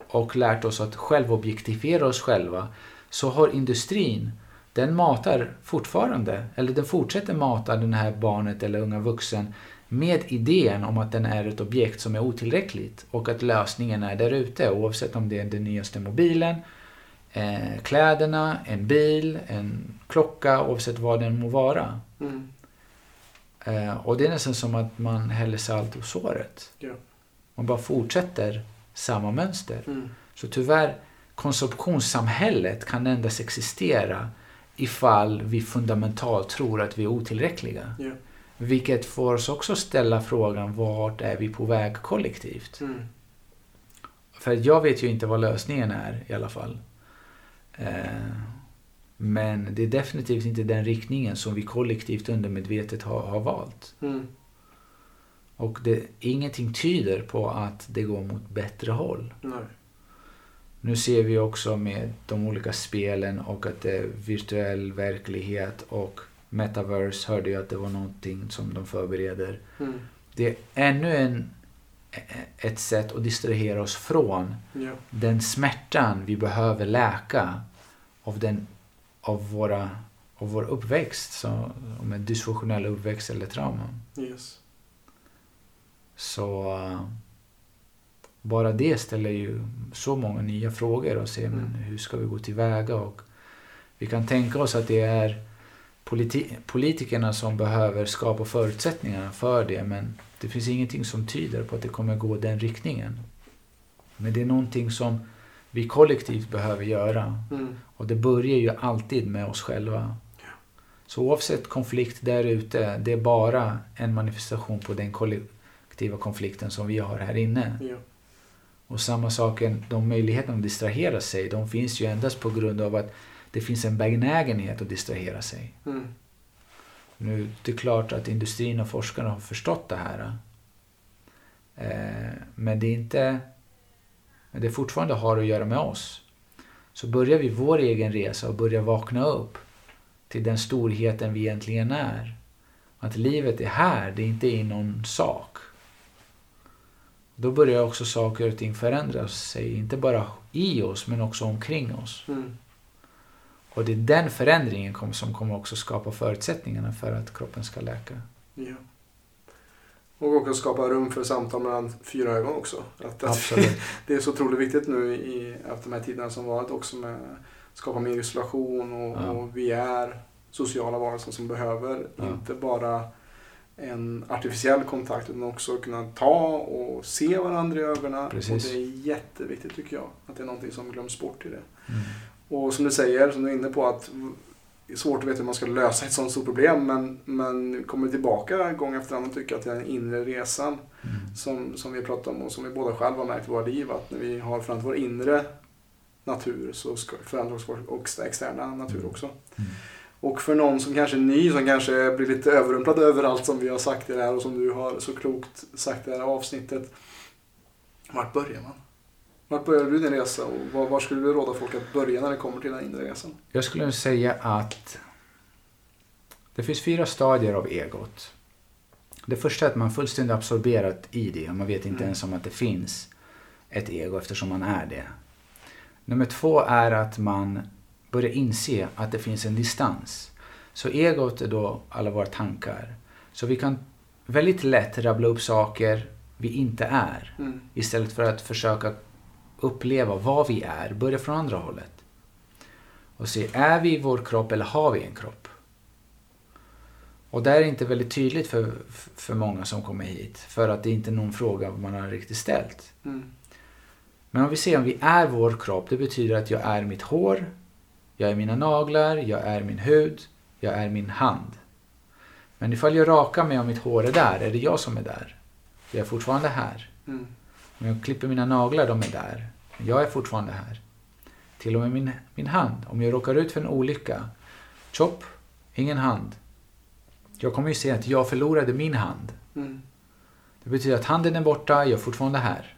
Speaker 1: och lärt oss att självobjektifiera oss själva så har industrin, den matar fortfarande, eller den fortsätter mata den här barnet eller unga vuxen med idén om att den är ett objekt som är otillräckligt och att lösningen är där ute oavsett om det är den nyaste mobilen, eh, kläderna, en bil, en klocka, oavsett vad den må vara.
Speaker 2: Mm.
Speaker 1: Eh, och det är nästan som att man häller salt i såret.
Speaker 2: Ja.
Speaker 1: Man bara fortsätter samma mönster.
Speaker 2: Mm.
Speaker 1: Så tyvärr, konsumtionssamhället kan endast existera ifall vi fundamentalt tror att vi är otillräckliga.
Speaker 2: Ja.
Speaker 1: Vilket får oss också ställa frågan, vart är vi på väg kollektivt?
Speaker 2: Mm.
Speaker 1: För jag vet ju inte vad lösningen är i alla fall. Eh, men det är definitivt inte den riktningen som vi kollektivt undermedvetet har, har valt.
Speaker 2: Mm.
Speaker 1: Och det, ingenting tyder på att det går mot bättre håll.
Speaker 2: Nej.
Speaker 1: Nu ser vi också med de olika spelen och att det är virtuell verklighet och metaverse hörde jag att det var någonting som de förbereder.
Speaker 2: Mm.
Speaker 1: Det är ännu en, ett sätt att distrahera oss från
Speaker 2: Ja.
Speaker 1: den smärtan vi behöver läka av, den, av, våra, av vår uppväxt, så, om en dysfunktionell uppväxt eller trauma.
Speaker 2: Yes.
Speaker 1: Så bara det ställer ju så många nya frågor och
Speaker 2: Mm.
Speaker 1: men hur ska vi gå tillväga och vi kan tänka oss att det är politi- politikerna som behöver skapa förutsättningarna för det men det finns ingenting som tyder på att det kommer gå den riktningen. Men det är någonting som vi kollektivt behöver göra
Speaker 2: Mm.
Speaker 1: och det börjar ju alltid med oss själva. Så oavsett konflikt där ute, det är bara en manifestation på den kollektiva konflikten som vi har här inne.
Speaker 2: Ja.
Speaker 1: Och samma saken, de möjligheterna att distrahera sig, de finns ju endast på grund av att det finns en benägenhet att distrahera sig.
Speaker 2: Mm.
Speaker 1: Nu, det är klart att industrin och forskarna har förstått det här. Eh, men det är inte... Men det fortfarande har att göra med oss. Så börjar vi vår egen resa och börjar vakna upp till den storheten vi egentligen är. Att livet är här, det är inte i någon sak. Då börjar också saker och ting förändra sig, inte bara i oss men också omkring oss.
Speaker 2: Mm.
Speaker 1: Och det är den förändringen som kommer också skapa förutsättningarna för att kroppen ska läka.
Speaker 2: Ja. Och också skapa rum för samtal mellan fyra ögon också. Att,
Speaker 1: Absolut.
Speaker 2: det är så otroligt viktigt nu i, efter de här tiderna som varit också med att skapa mer isolation och,
Speaker 1: Ja.
Speaker 2: och vi är sociala varelser som behöver
Speaker 1: Ja.
Speaker 2: inte bara en artificiell kontakt utan också kunna ta och se varandra i ögonen.
Speaker 1: Precis.
Speaker 2: Och det är jätteviktigt tycker jag. Att det är någonting som glöms bort i det.
Speaker 1: Mm.
Speaker 2: Och som du säger, som du är inne på, att det är svårt att veta hur man ska lösa ett sånt stort problem men, men kommer tillbaka gång efter annan och tycker att det är den inre resan
Speaker 1: Mm.
Speaker 2: som, som vi har pratat om och som vi båda själva har märkt i våra liv att när vi har förändrat vår inre natur så förändras vår externa natur
Speaker 1: Mm.
Speaker 2: också.
Speaker 1: Mm.
Speaker 2: Och för någon som kanske är ny, som kanske blir lite överrumplad över allt som vi har sagt i det här och som du har så klokt sagt i det här avsnittet. Vart börjar man? Vart börjar du din resa och var, skulle du råda folk att börja när det kommer till den inre resan?
Speaker 1: Jag skulle säga att det finns fyra stadier av egot. Det första är att man fullständigt absorberat i det. Man vet inte
Speaker 2: Mm.
Speaker 1: ens om att det finns ett ego eftersom man är det. Nummer två är att man börjar inse att det finns en distans. Så egot är då alla våra tankar. Så vi kan väldigt lätt rabbla upp saker vi inte är.
Speaker 2: Mm.
Speaker 1: Istället för att försöka uppleva vad vi är, börja från andra hållet. Och se, är vi vår kropp eller har vi en kropp? Och det är inte väldigt tydligt för, för många som kommer hit. För att det är inte någon fråga man har riktigt ställt.
Speaker 2: Mm.
Speaker 1: Men om vi ser om vi är vår kropp, det betyder att jag är mitt hår, jag är mina naglar, jag är min hud, jag är min hand. Men ifall jag rakar mig och mitt hår är där, är det jag som är där. Jag är fortfarande här.
Speaker 2: Mm.
Speaker 1: Om jag klipper mina naglar, de är där. Men jag är fortfarande här. Till och med min, min hand. Om jag råkar ut för en olycka. Chop, ingen hand. Jag kommer ju se att jag förlorade min hand.
Speaker 2: Mm.
Speaker 1: Det betyder att handen är borta, jag är fortfarande här.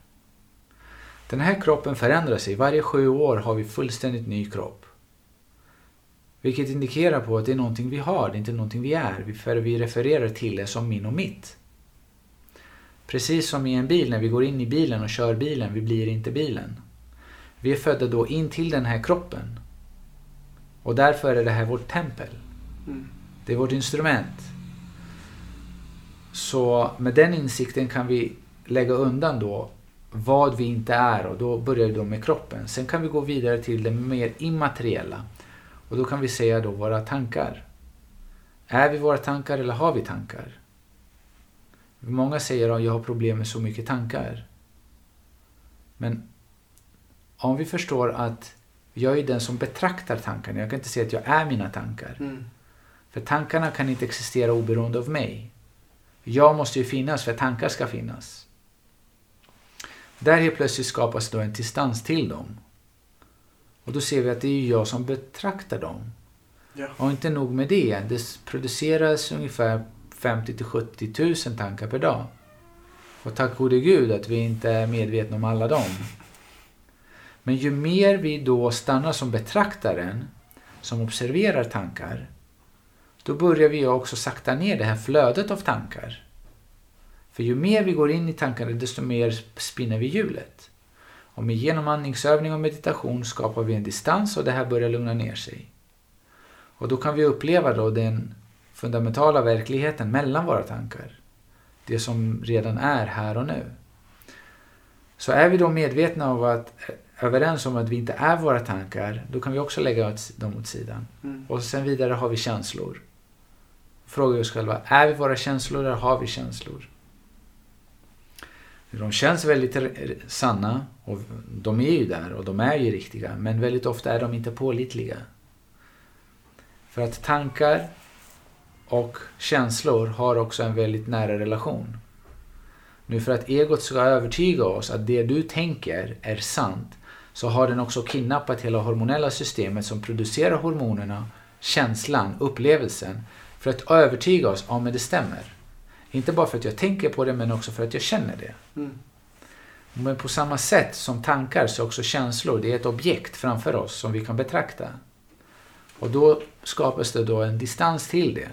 Speaker 1: Den här kroppen förändrar sig. Varje sju år har vi fullständigt ny kropp. Vilket indikerar på att det är någonting vi har, det är inte någonting vi är. För vi refererar till det som min och mitt. Precis som i en bil, när vi går in i bilen och kör bilen, vi blir inte bilen. Vi är födda då in till den här kroppen. Och därför är det här vårt tempel.
Speaker 2: Mm.
Speaker 1: Det är vårt instrument. Så med den insikten kan vi lägga undan då vad vi inte är och då börjar vi då med kroppen. Sen kan vi gå vidare till det mer immateriella. Och då kan vi säga då våra tankar. Är vi våra tankar eller har vi tankar? Många säger att jag har problem med så mycket tankar. Men om vi förstår att jag är den som betraktar tankarna. Jag kan inte säga att jag är mina tankar.
Speaker 2: Mm.
Speaker 1: För tankarna kan inte existera oberoende av mig. Jag måste ju finnas för att tankar ska finnas. Där helt plötsligt skapas då en distans till dem. Och då ser vi att det är jag som betraktar dem.
Speaker 2: Ja.
Speaker 1: Och inte nog med det, det produceras ungefär 50 till 70 000 tankar per dag. Och tack gode gud att vi inte är medvetna om alla dem. Men ju mer vi då stannar som betraktaren, som observerar tankar, då börjar vi också sakta ner det här flödet av tankar. För ju mer vi går in i tankarna, desto mer spinner vi hjulet. Och med genom andningsövning och meditation skapar vi en distans och det här börjar lugna ner sig. Och då kan vi uppleva då den fundamentala verkligheten mellan våra tankar. Det som redan är här och nu. Så är vi då medvetna om att överens om att vi inte är våra tankar, då kan vi också lägga dem åt sidan.
Speaker 2: Mm.
Speaker 1: Och sen vidare har vi känslor. Frågar oss själva, är vi våra känslor eller har vi känslor? De känns väldigt sanna och de är ju där och de är ju riktiga. Men väldigt ofta är de inte pålitliga. För att tankar och känslor har också en väldigt nära relation. Nu för att egot ska övertyga oss att det du tänker är sant så har den också kidnappat hela hormonella systemet som producerar hormonerna, känslan, upplevelsen för att övertyga oss om att det stämmer. Inte bara för att jag tänker på det men också för att jag känner det.
Speaker 2: Mm.
Speaker 1: Men på samma sätt som tankar så också känslor, det är ett objekt framför oss som vi kan betrakta. Och då skapas det då en distans till det.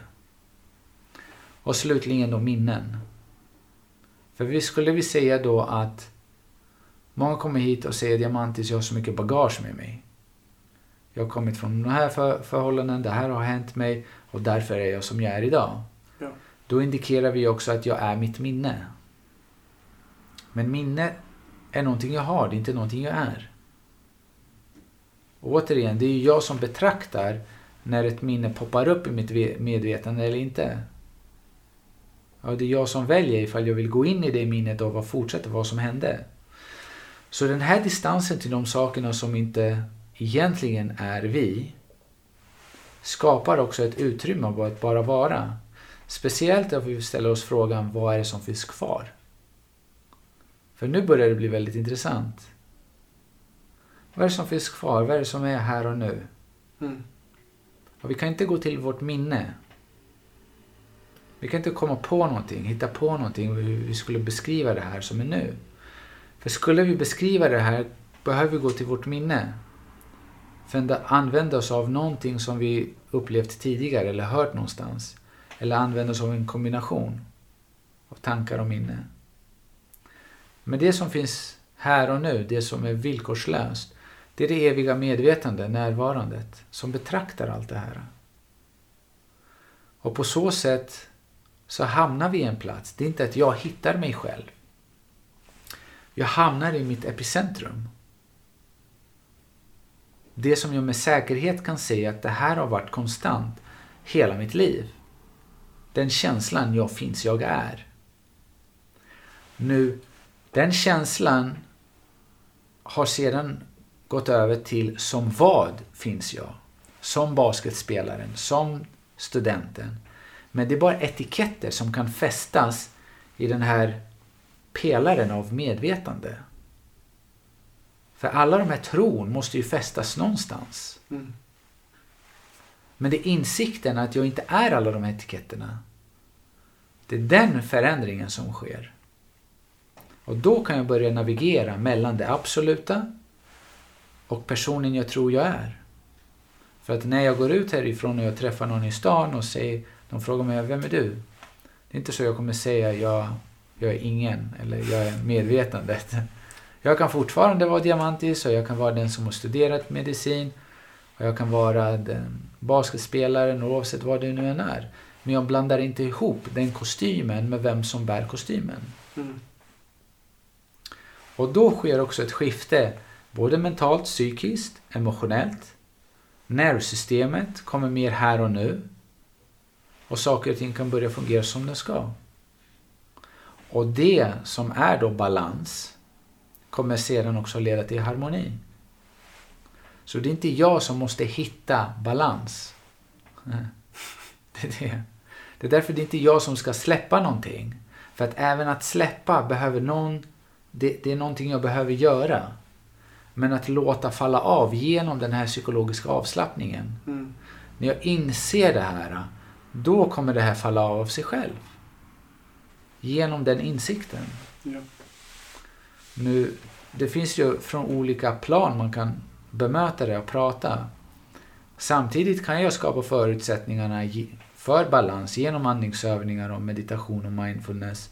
Speaker 1: Och slutligen då minnen. För vi skulle vi säga då att många kommer hit och säger Diamantis, jag har så mycket bagage med mig. Jag har kommit från de här för förhållanden, det här har hänt mig och därför är jag som jag är idag. Då indikerar vi också att jag är mitt minne. Men minne är någonting jag har, det är inte någonting jag är. Och återigen, det är ju jag som betraktar när ett minne poppar upp i mitt medvetande eller inte. Ja, det är jag som väljer ifall jag vill gå in i det minnet och fortsätta vad som hände. Så den här distansen till de sakerna som inte egentligen är vi skapar också ett utrymme av att bara vara. Speciellt om vi ställer oss frågan vad är det som finns kvar? För nu börjar det bli väldigt intressant. Vad är det som finns kvar? Vad är det som är här och nu?
Speaker 2: Mm.
Speaker 1: Och vi kan inte gå till vårt minne. Vi kan inte komma på någonting, hitta på någonting hur vi skulle beskriva det här som är nu. För skulle vi beskriva det här behöver vi gå till vårt minne. För att använda oss av någonting som vi upplevt tidigare eller hört någonstans. Eller använda oss av en kombination av tankar och minne. Men det som finns här och nu, det som är villkorslöst, det är det eviga medvetande, närvarandet, som betraktar allt det här. Och på så sätt så hamnar vi i en plats. Det är inte att jag hittar mig själv. Jag hamnar i mitt epicentrum. Det som jag med säkerhet kan säga att det här har varit konstant hela mitt liv. Den känslan jag finns, jag är. Nu, den känslan har sedan gått över till som vad finns jag? Som basketspelaren, som studenten. Men det är bara etiketter som kan fästas i den här pelaren av medvetande. För alla de här tron måste ju fästas någonstans.
Speaker 2: Mm.
Speaker 1: Men det är insikten att jag inte är alla de här etiketterna. Det är den förändringen som sker. Och då kan jag börja navigera mellan det absoluta och personen jag tror jag är. För att när jag går ut härifrån och jag träffar någon i stan och säger, de frågar mig vem är du? Det är inte så jag kommer säga jag, jag är ingen eller jag är medvetandet. Jag kan fortfarande vara diamantis och jag kan vara den som har studerat medicin och jag kan vara den basketspelaren oavsett vad det nu än är. Men jag blandar inte ihop den kostymen med vem som bär kostymen.
Speaker 2: Mm.
Speaker 1: Och då sker också ett skifte, både mentalt, psykiskt, emotionellt. Nervsystemet kommer mer här och nu. Och saker och ting kan börja fungera som de ska. Och det som är då balans kommer sedan också leda till harmoni. Så det är inte jag som måste hitta balans. Det är, det. det är därför det är inte jag som ska släppa någonting. För att även att släppa behöver någon det, det är någonting jag behöver göra. Men att låta falla av genom den här psykologiska avslappningen.
Speaker 2: Mm.
Speaker 1: När jag inser det här, då kommer det här falla av av sig själv. Genom den insikten.
Speaker 2: Ja.
Speaker 1: Nu, det finns ju från olika plan man kan bemöta det och prata. Samtidigt kan jag skapa förutsättningarna för balans genom andningsövningar och meditation och mindfulness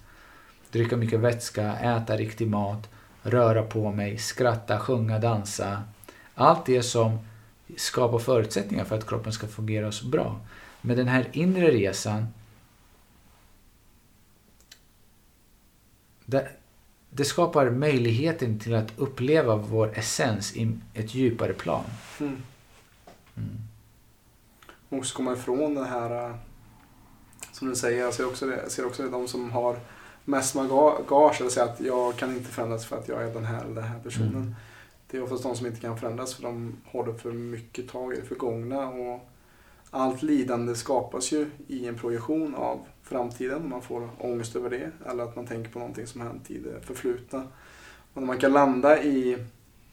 Speaker 1: dricka mycket vätska, äta riktig mat, röra på mig, skratta, sjunga, dansa. Allt det som skapar förutsättningar för att kroppen ska fungera så bra. Men den här inre resan det, skapar möjligheten till att uppleva vår essens i ett djupare plan.
Speaker 2: Mm.
Speaker 1: Mm.
Speaker 2: Och så komma ifrån det här, som du säger, jag ser också det, jag ser också de som har mest bagage eller säga att jag kan inte förändras för att jag är den här eller den här personen. Mm. Det är oftast de som inte kan förändras för de håller för mycket tag i det förgångna. Och allt lidande skapas ju i en projektion av framtiden. Man får ångest över det eller att man tänker på någonting som hänt i det förflutna. Och när man kan landa i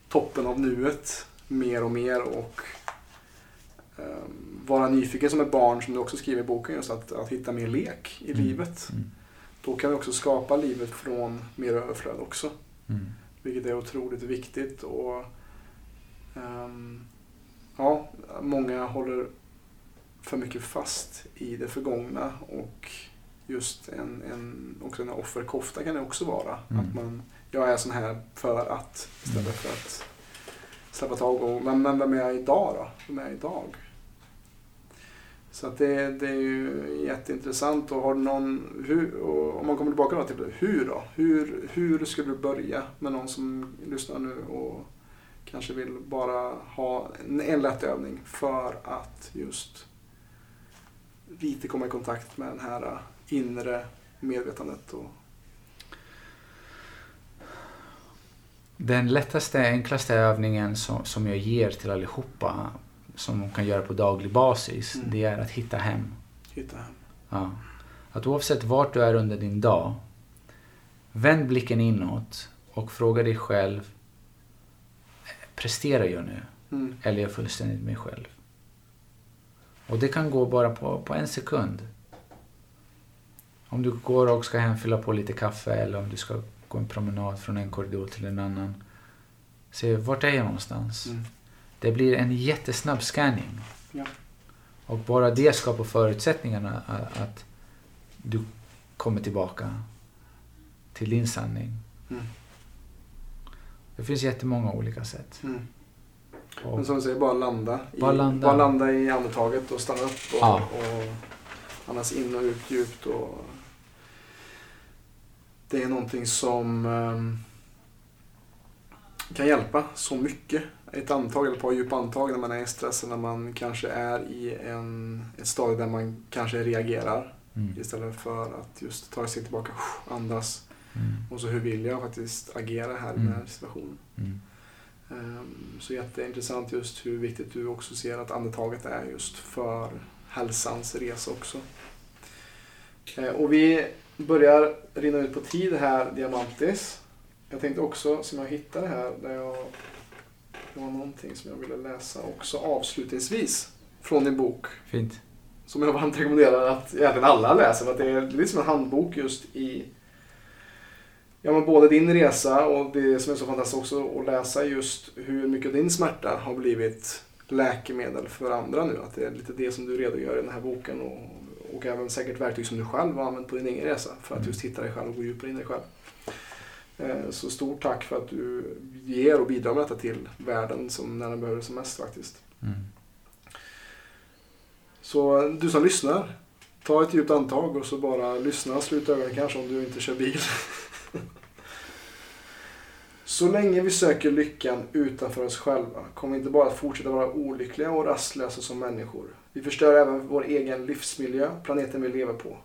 Speaker 2: toppen av nuet mer och mer och um, vara nyfiken som ett barn, som du också skriver i boken, just att, att hitta mer lek i
Speaker 1: Mm.
Speaker 2: livet.
Speaker 1: Mm.
Speaker 2: Då kan vi också skapa livet från mer överflöd också.
Speaker 1: Mm.
Speaker 2: Vilket är otroligt viktigt. Och, ehm, ja, många håller för mycket fast i det förgångna. Och just en, en, också en offerkofta kan det också vara.
Speaker 1: Mm.
Speaker 2: Att man, jag är sån här för att, istället
Speaker 1: Mm.
Speaker 2: för att släppa tag och, men, men vem är jag idag då? Vem är jag idag? Så att det, det är ju jätteintressant. Och har någon, hur, och om man kommer tillbaka till det, hur då? Hur, hur skulle du börja med någon som lyssnar nu och kanske vill bara ha en, en lätt övning för att just lite komma i kontakt med den här inre medvetandet. Och,
Speaker 1: Den lättaste, enklaste övningen som, som jag ger till allihopa, som de kan göra på daglig basis,
Speaker 2: Mm.
Speaker 1: det är att hitta hem.
Speaker 2: hitta hem.
Speaker 1: Ja. Att oavsett vart du är under din dag, vänd blicken inåt och fråga dig själv, presterar jag nu?
Speaker 2: Mm.
Speaker 1: Eller är jag fullständigt mig själv? Och det kan gå bara på, på en sekund. Om du går och ska hem fylla på lite kaffe eller om du ska gå en promenad från en korridor till en annan. Se, vart är jag någonstans?
Speaker 2: Mm.
Speaker 1: Det blir en jättesnabb scanning.
Speaker 2: Ja.
Speaker 1: Och bara det skapar förutsättningarna att, du kommer tillbaka till din sanning.
Speaker 2: Mm.
Speaker 1: Det finns jättemånga olika sätt.
Speaker 2: Mm.
Speaker 1: Och,
Speaker 2: Men som du säger, bara landa. I,
Speaker 1: Bara landa.
Speaker 2: bara landa i andetaget och stanna upp och,
Speaker 1: Ja.
Speaker 2: och andas in och ut djupt. Och det är någonting som ehm, kan hjälpa så mycket. Ett andetag eller ett par djupa andetag när man är i stress när man kanske är i en, ett stadie där man kanske reagerar
Speaker 1: mm,
Speaker 2: istället för att just ta sig tillbaka, andas
Speaker 1: mm,
Speaker 2: och så hur vill jag faktiskt agera här i den här
Speaker 1: Mm.
Speaker 2: situationen.
Speaker 1: mm,
Speaker 2: Ehm, Så jätteintressant just hur viktigt du också ser att andetaget är just för hälsans resa också. Eh, Och vi börjar rinna ut på tid här, Diamantis. Jag tänkte också, som jag hittade här, där jag, det var någonting som jag ville läsa också avslutningsvis från din bok.
Speaker 1: Fint.
Speaker 2: Som jag varmt rekommenderar att egentligen alla läser. För att det är lite som en handbok just i Ja men både din resa och det som är så fantastiskt också att läsa just hur mycket din smärta har blivit läkemedel för andra nu. Att det är lite det som du redogör i den här boken och, och även säkert verktyg som du själv har använt på din egen resa för att
Speaker 1: Mm.
Speaker 2: just hitta dig själv och gå djupare in i dig själv. Eh, Så stort tack för att du ger och bidrar med detta till världen som när den behöver det som mest faktiskt.
Speaker 1: Mm.
Speaker 2: Så du som lyssnar, ta ett djupt andetag och så bara lyssna. Sluta ögonen kanske om du inte kör bil. Så länge vi söker lyckan utanför oss själva kommer vi inte bara att fortsätta vara olyckliga och rastlösa som människor. Vi förstör även vår egen livsmiljö, planeten vi lever på.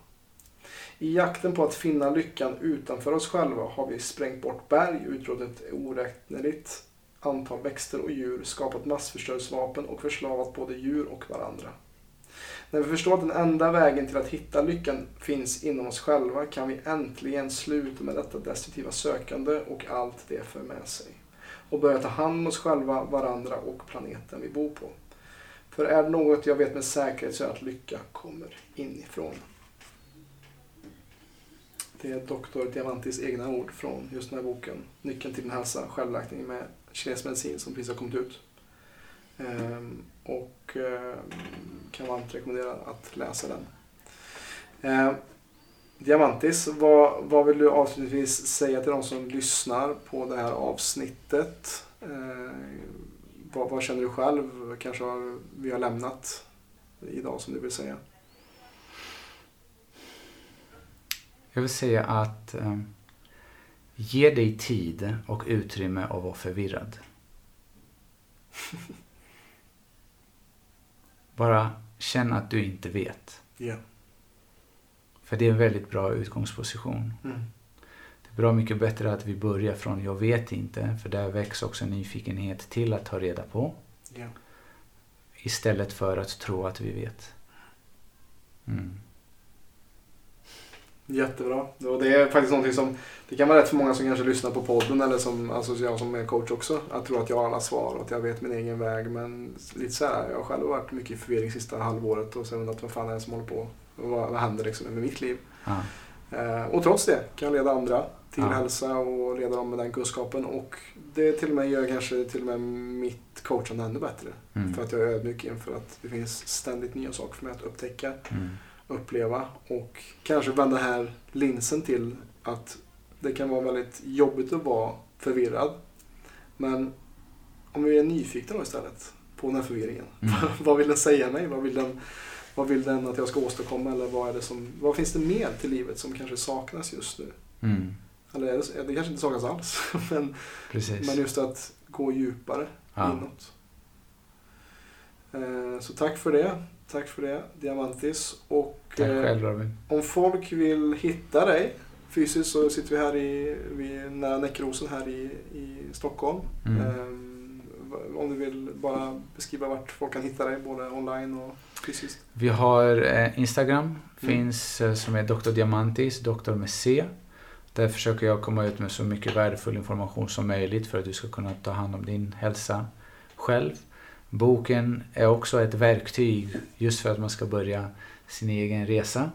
Speaker 2: I jakten på att finna lyckan utanför oss själva har vi sprängt bort berg, utrotat oräkneligt antal växter och djur, skapat massförstörelsevapen och förslavat både djur och varandra. När vi förstår att den enda vägen till att hitta lyckan finns inom oss själva kan vi äntligen sluta med detta destruktiva sökande och allt det för med sig. Och börja ta hand om oss själva, varandra och planeten vi bor på. För är det något jag vet med säkerhet så är det att lycka kommer inifrån. Det är Doktor Diamantis egna ord från just den här boken. Nyckeln till din hälsa, självläkning med kinesisk medicin som precis har kommit ut. Ehm, och ehm, kan varmt rekommendera att läsa den. Ehm, Diamantis, vad, vad vill du avslutningsvis säga till de som lyssnar på det här avsnittet? Ehm, vad, vad känner du själv? Kanske har, vi har lämnat idag som du vill säga?
Speaker 1: Jag vill säga att eh, ge dig tid och utrymme att vara förvirrad. Bara känn att du inte vet.
Speaker 2: Ja.
Speaker 1: För det är en väldigt bra utgångsposition.
Speaker 2: Mm.
Speaker 1: Bra mycket bättre att vi börjar från jag vet inte, för där väcks också nyfikenhet till att ta reda på.
Speaker 2: Ja.
Speaker 1: Istället för att tro att vi vet. Mm.
Speaker 2: Jättebra. Och det är faktiskt någonting som, det kan vara rätt för många som kanske lyssnar på podden eller som, alltså jag som är coach också, att tro att jag har alla svar och att jag vet min egen väg. Men lite så här, jag har själv varit mycket i förvirring sista halvåret och sen undrat vad fan är det som håller på vad, vad händer liksom med mitt liv.
Speaker 1: Ja.
Speaker 2: Eh, och trots det kan jag leda andra till
Speaker 1: Ja.
Speaker 2: hälsa och leda dem med den kunskapen. Och det till och med gör kanske till och med mitt coachande ännu bättre.
Speaker 1: Mm.
Speaker 2: För att jag är ödmjuk inför att det finns ständigt nya saker för mig att upptäcka,
Speaker 1: Mm.
Speaker 2: uppleva och kanske vända den här linsen till att det kan vara väldigt jobbigt att vara förvirrad. Men om vi är nyfikna då istället på den här förvirringen.
Speaker 1: Mm.
Speaker 2: vad vill den säga mig? Vad vill den, vad vill den att jag ska åstadkomma? Eller vad, är det som, vad finns det mer till livet som kanske saknas just nu?
Speaker 1: Mm.
Speaker 2: Eller är det, det kanske inte saknas alls. men,
Speaker 1: Precis.
Speaker 2: men just att gå djupare
Speaker 1: Ja.
Speaker 2: inåt. Eh, Så tack för det. Tack för det, Diamantis. Och
Speaker 1: Tack
Speaker 2: eh,
Speaker 1: själv Robin.
Speaker 2: om folk vill hitta dig fysiskt så sitter vi här i, vid, nära Näckrosen här i, i Stockholm.
Speaker 1: Mm.
Speaker 2: V- om du vill bara beskriva vart folk kan hitta dig, både online och fysiskt.
Speaker 1: Vi har eh, Instagram,
Speaker 2: Mm.
Speaker 1: finns eh, som är Dr. Diamantis, doktor med C. Där försöker jag komma ut med så mycket värdefull information som möjligt för att du ska kunna ta hand om din hälsa själv. Boken är också ett verktyg just för att man ska börja sin egen resa.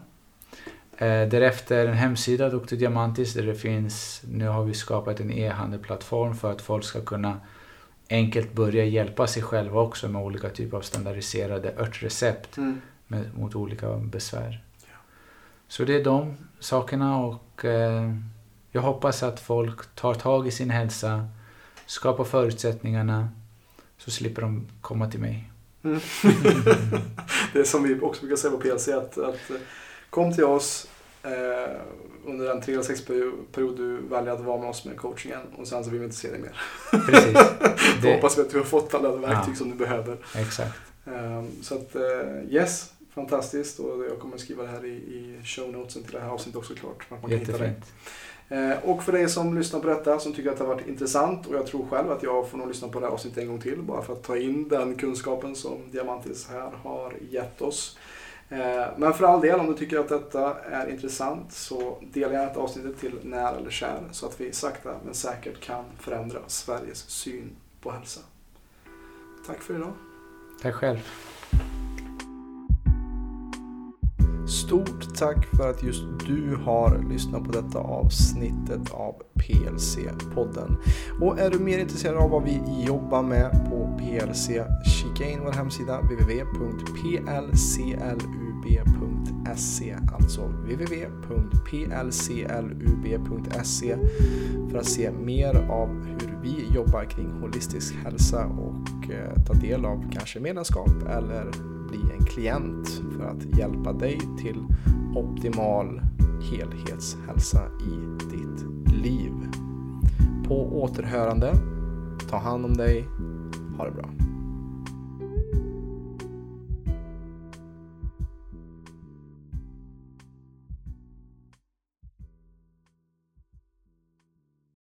Speaker 1: Eh, därefter en hemsida, Dr. Diamantis, där det finns, nu har vi skapat en e-handelplattform för att folk ska kunna enkelt börja hjälpa sig själva också med olika typer av standardiserade örtrecept med, mot olika besvär. Så det är de sakerna och eh, jag hoppas att folk tar tag i sin hälsa, skapar förutsättningarna, så slipper de komma till mig.
Speaker 2: Mm. det är som vi också brukar säga på PLC att, att eh, kom till oss eh, under den 3 eller 6 period du väljer att vara med oss med coachingen och sen så vill vi inte se dig mer.
Speaker 1: Precis. Det,
Speaker 2: hoppas vi att du har fått alla verktyg
Speaker 1: Ja.
Speaker 2: som du behöver.
Speaker 1: exakt.
Speaker 2: Eh, så att eh, yes, fantastiskt och jag kommer skriva det här i, i show notesen till det här avsnittet också klart. att man kan hitta.
Speaker 1: Jättefint.
Speaker 2: Eh, Och för dig som lyssnar på detta, som tycker att det har varit intressant och jag tror själv att jag får nog lyssna på det här avsnittet en gång till bara för att ta in den kunskapen som Diamantis här har gett oss. Eh, Men för all del, om du tycker att detta är intressant så dela gärna detta avsnittet till när eller kär så att vi sakta men säkert kan förändra Sveriges syn på hälsa. Tack för idag.
Speaker 1: Tack själv.
Speaker 2: Stort tack för att just du har lyssnat på detta avsnittet av PLC-podden. Och är du mer intresserad av vad vi jobbar med på PLC, kika in vår hemsida www.plclub.se Alltså www.plclub.se för att se mer av hur vi jobbar kring holistisk hälsa och eh, ta del av kanske medlemskap eller bli en klient för att hjälpa dig till optimal helhetshälsa i ditt liv. På återhörande, ta hand om dig, ha det bra.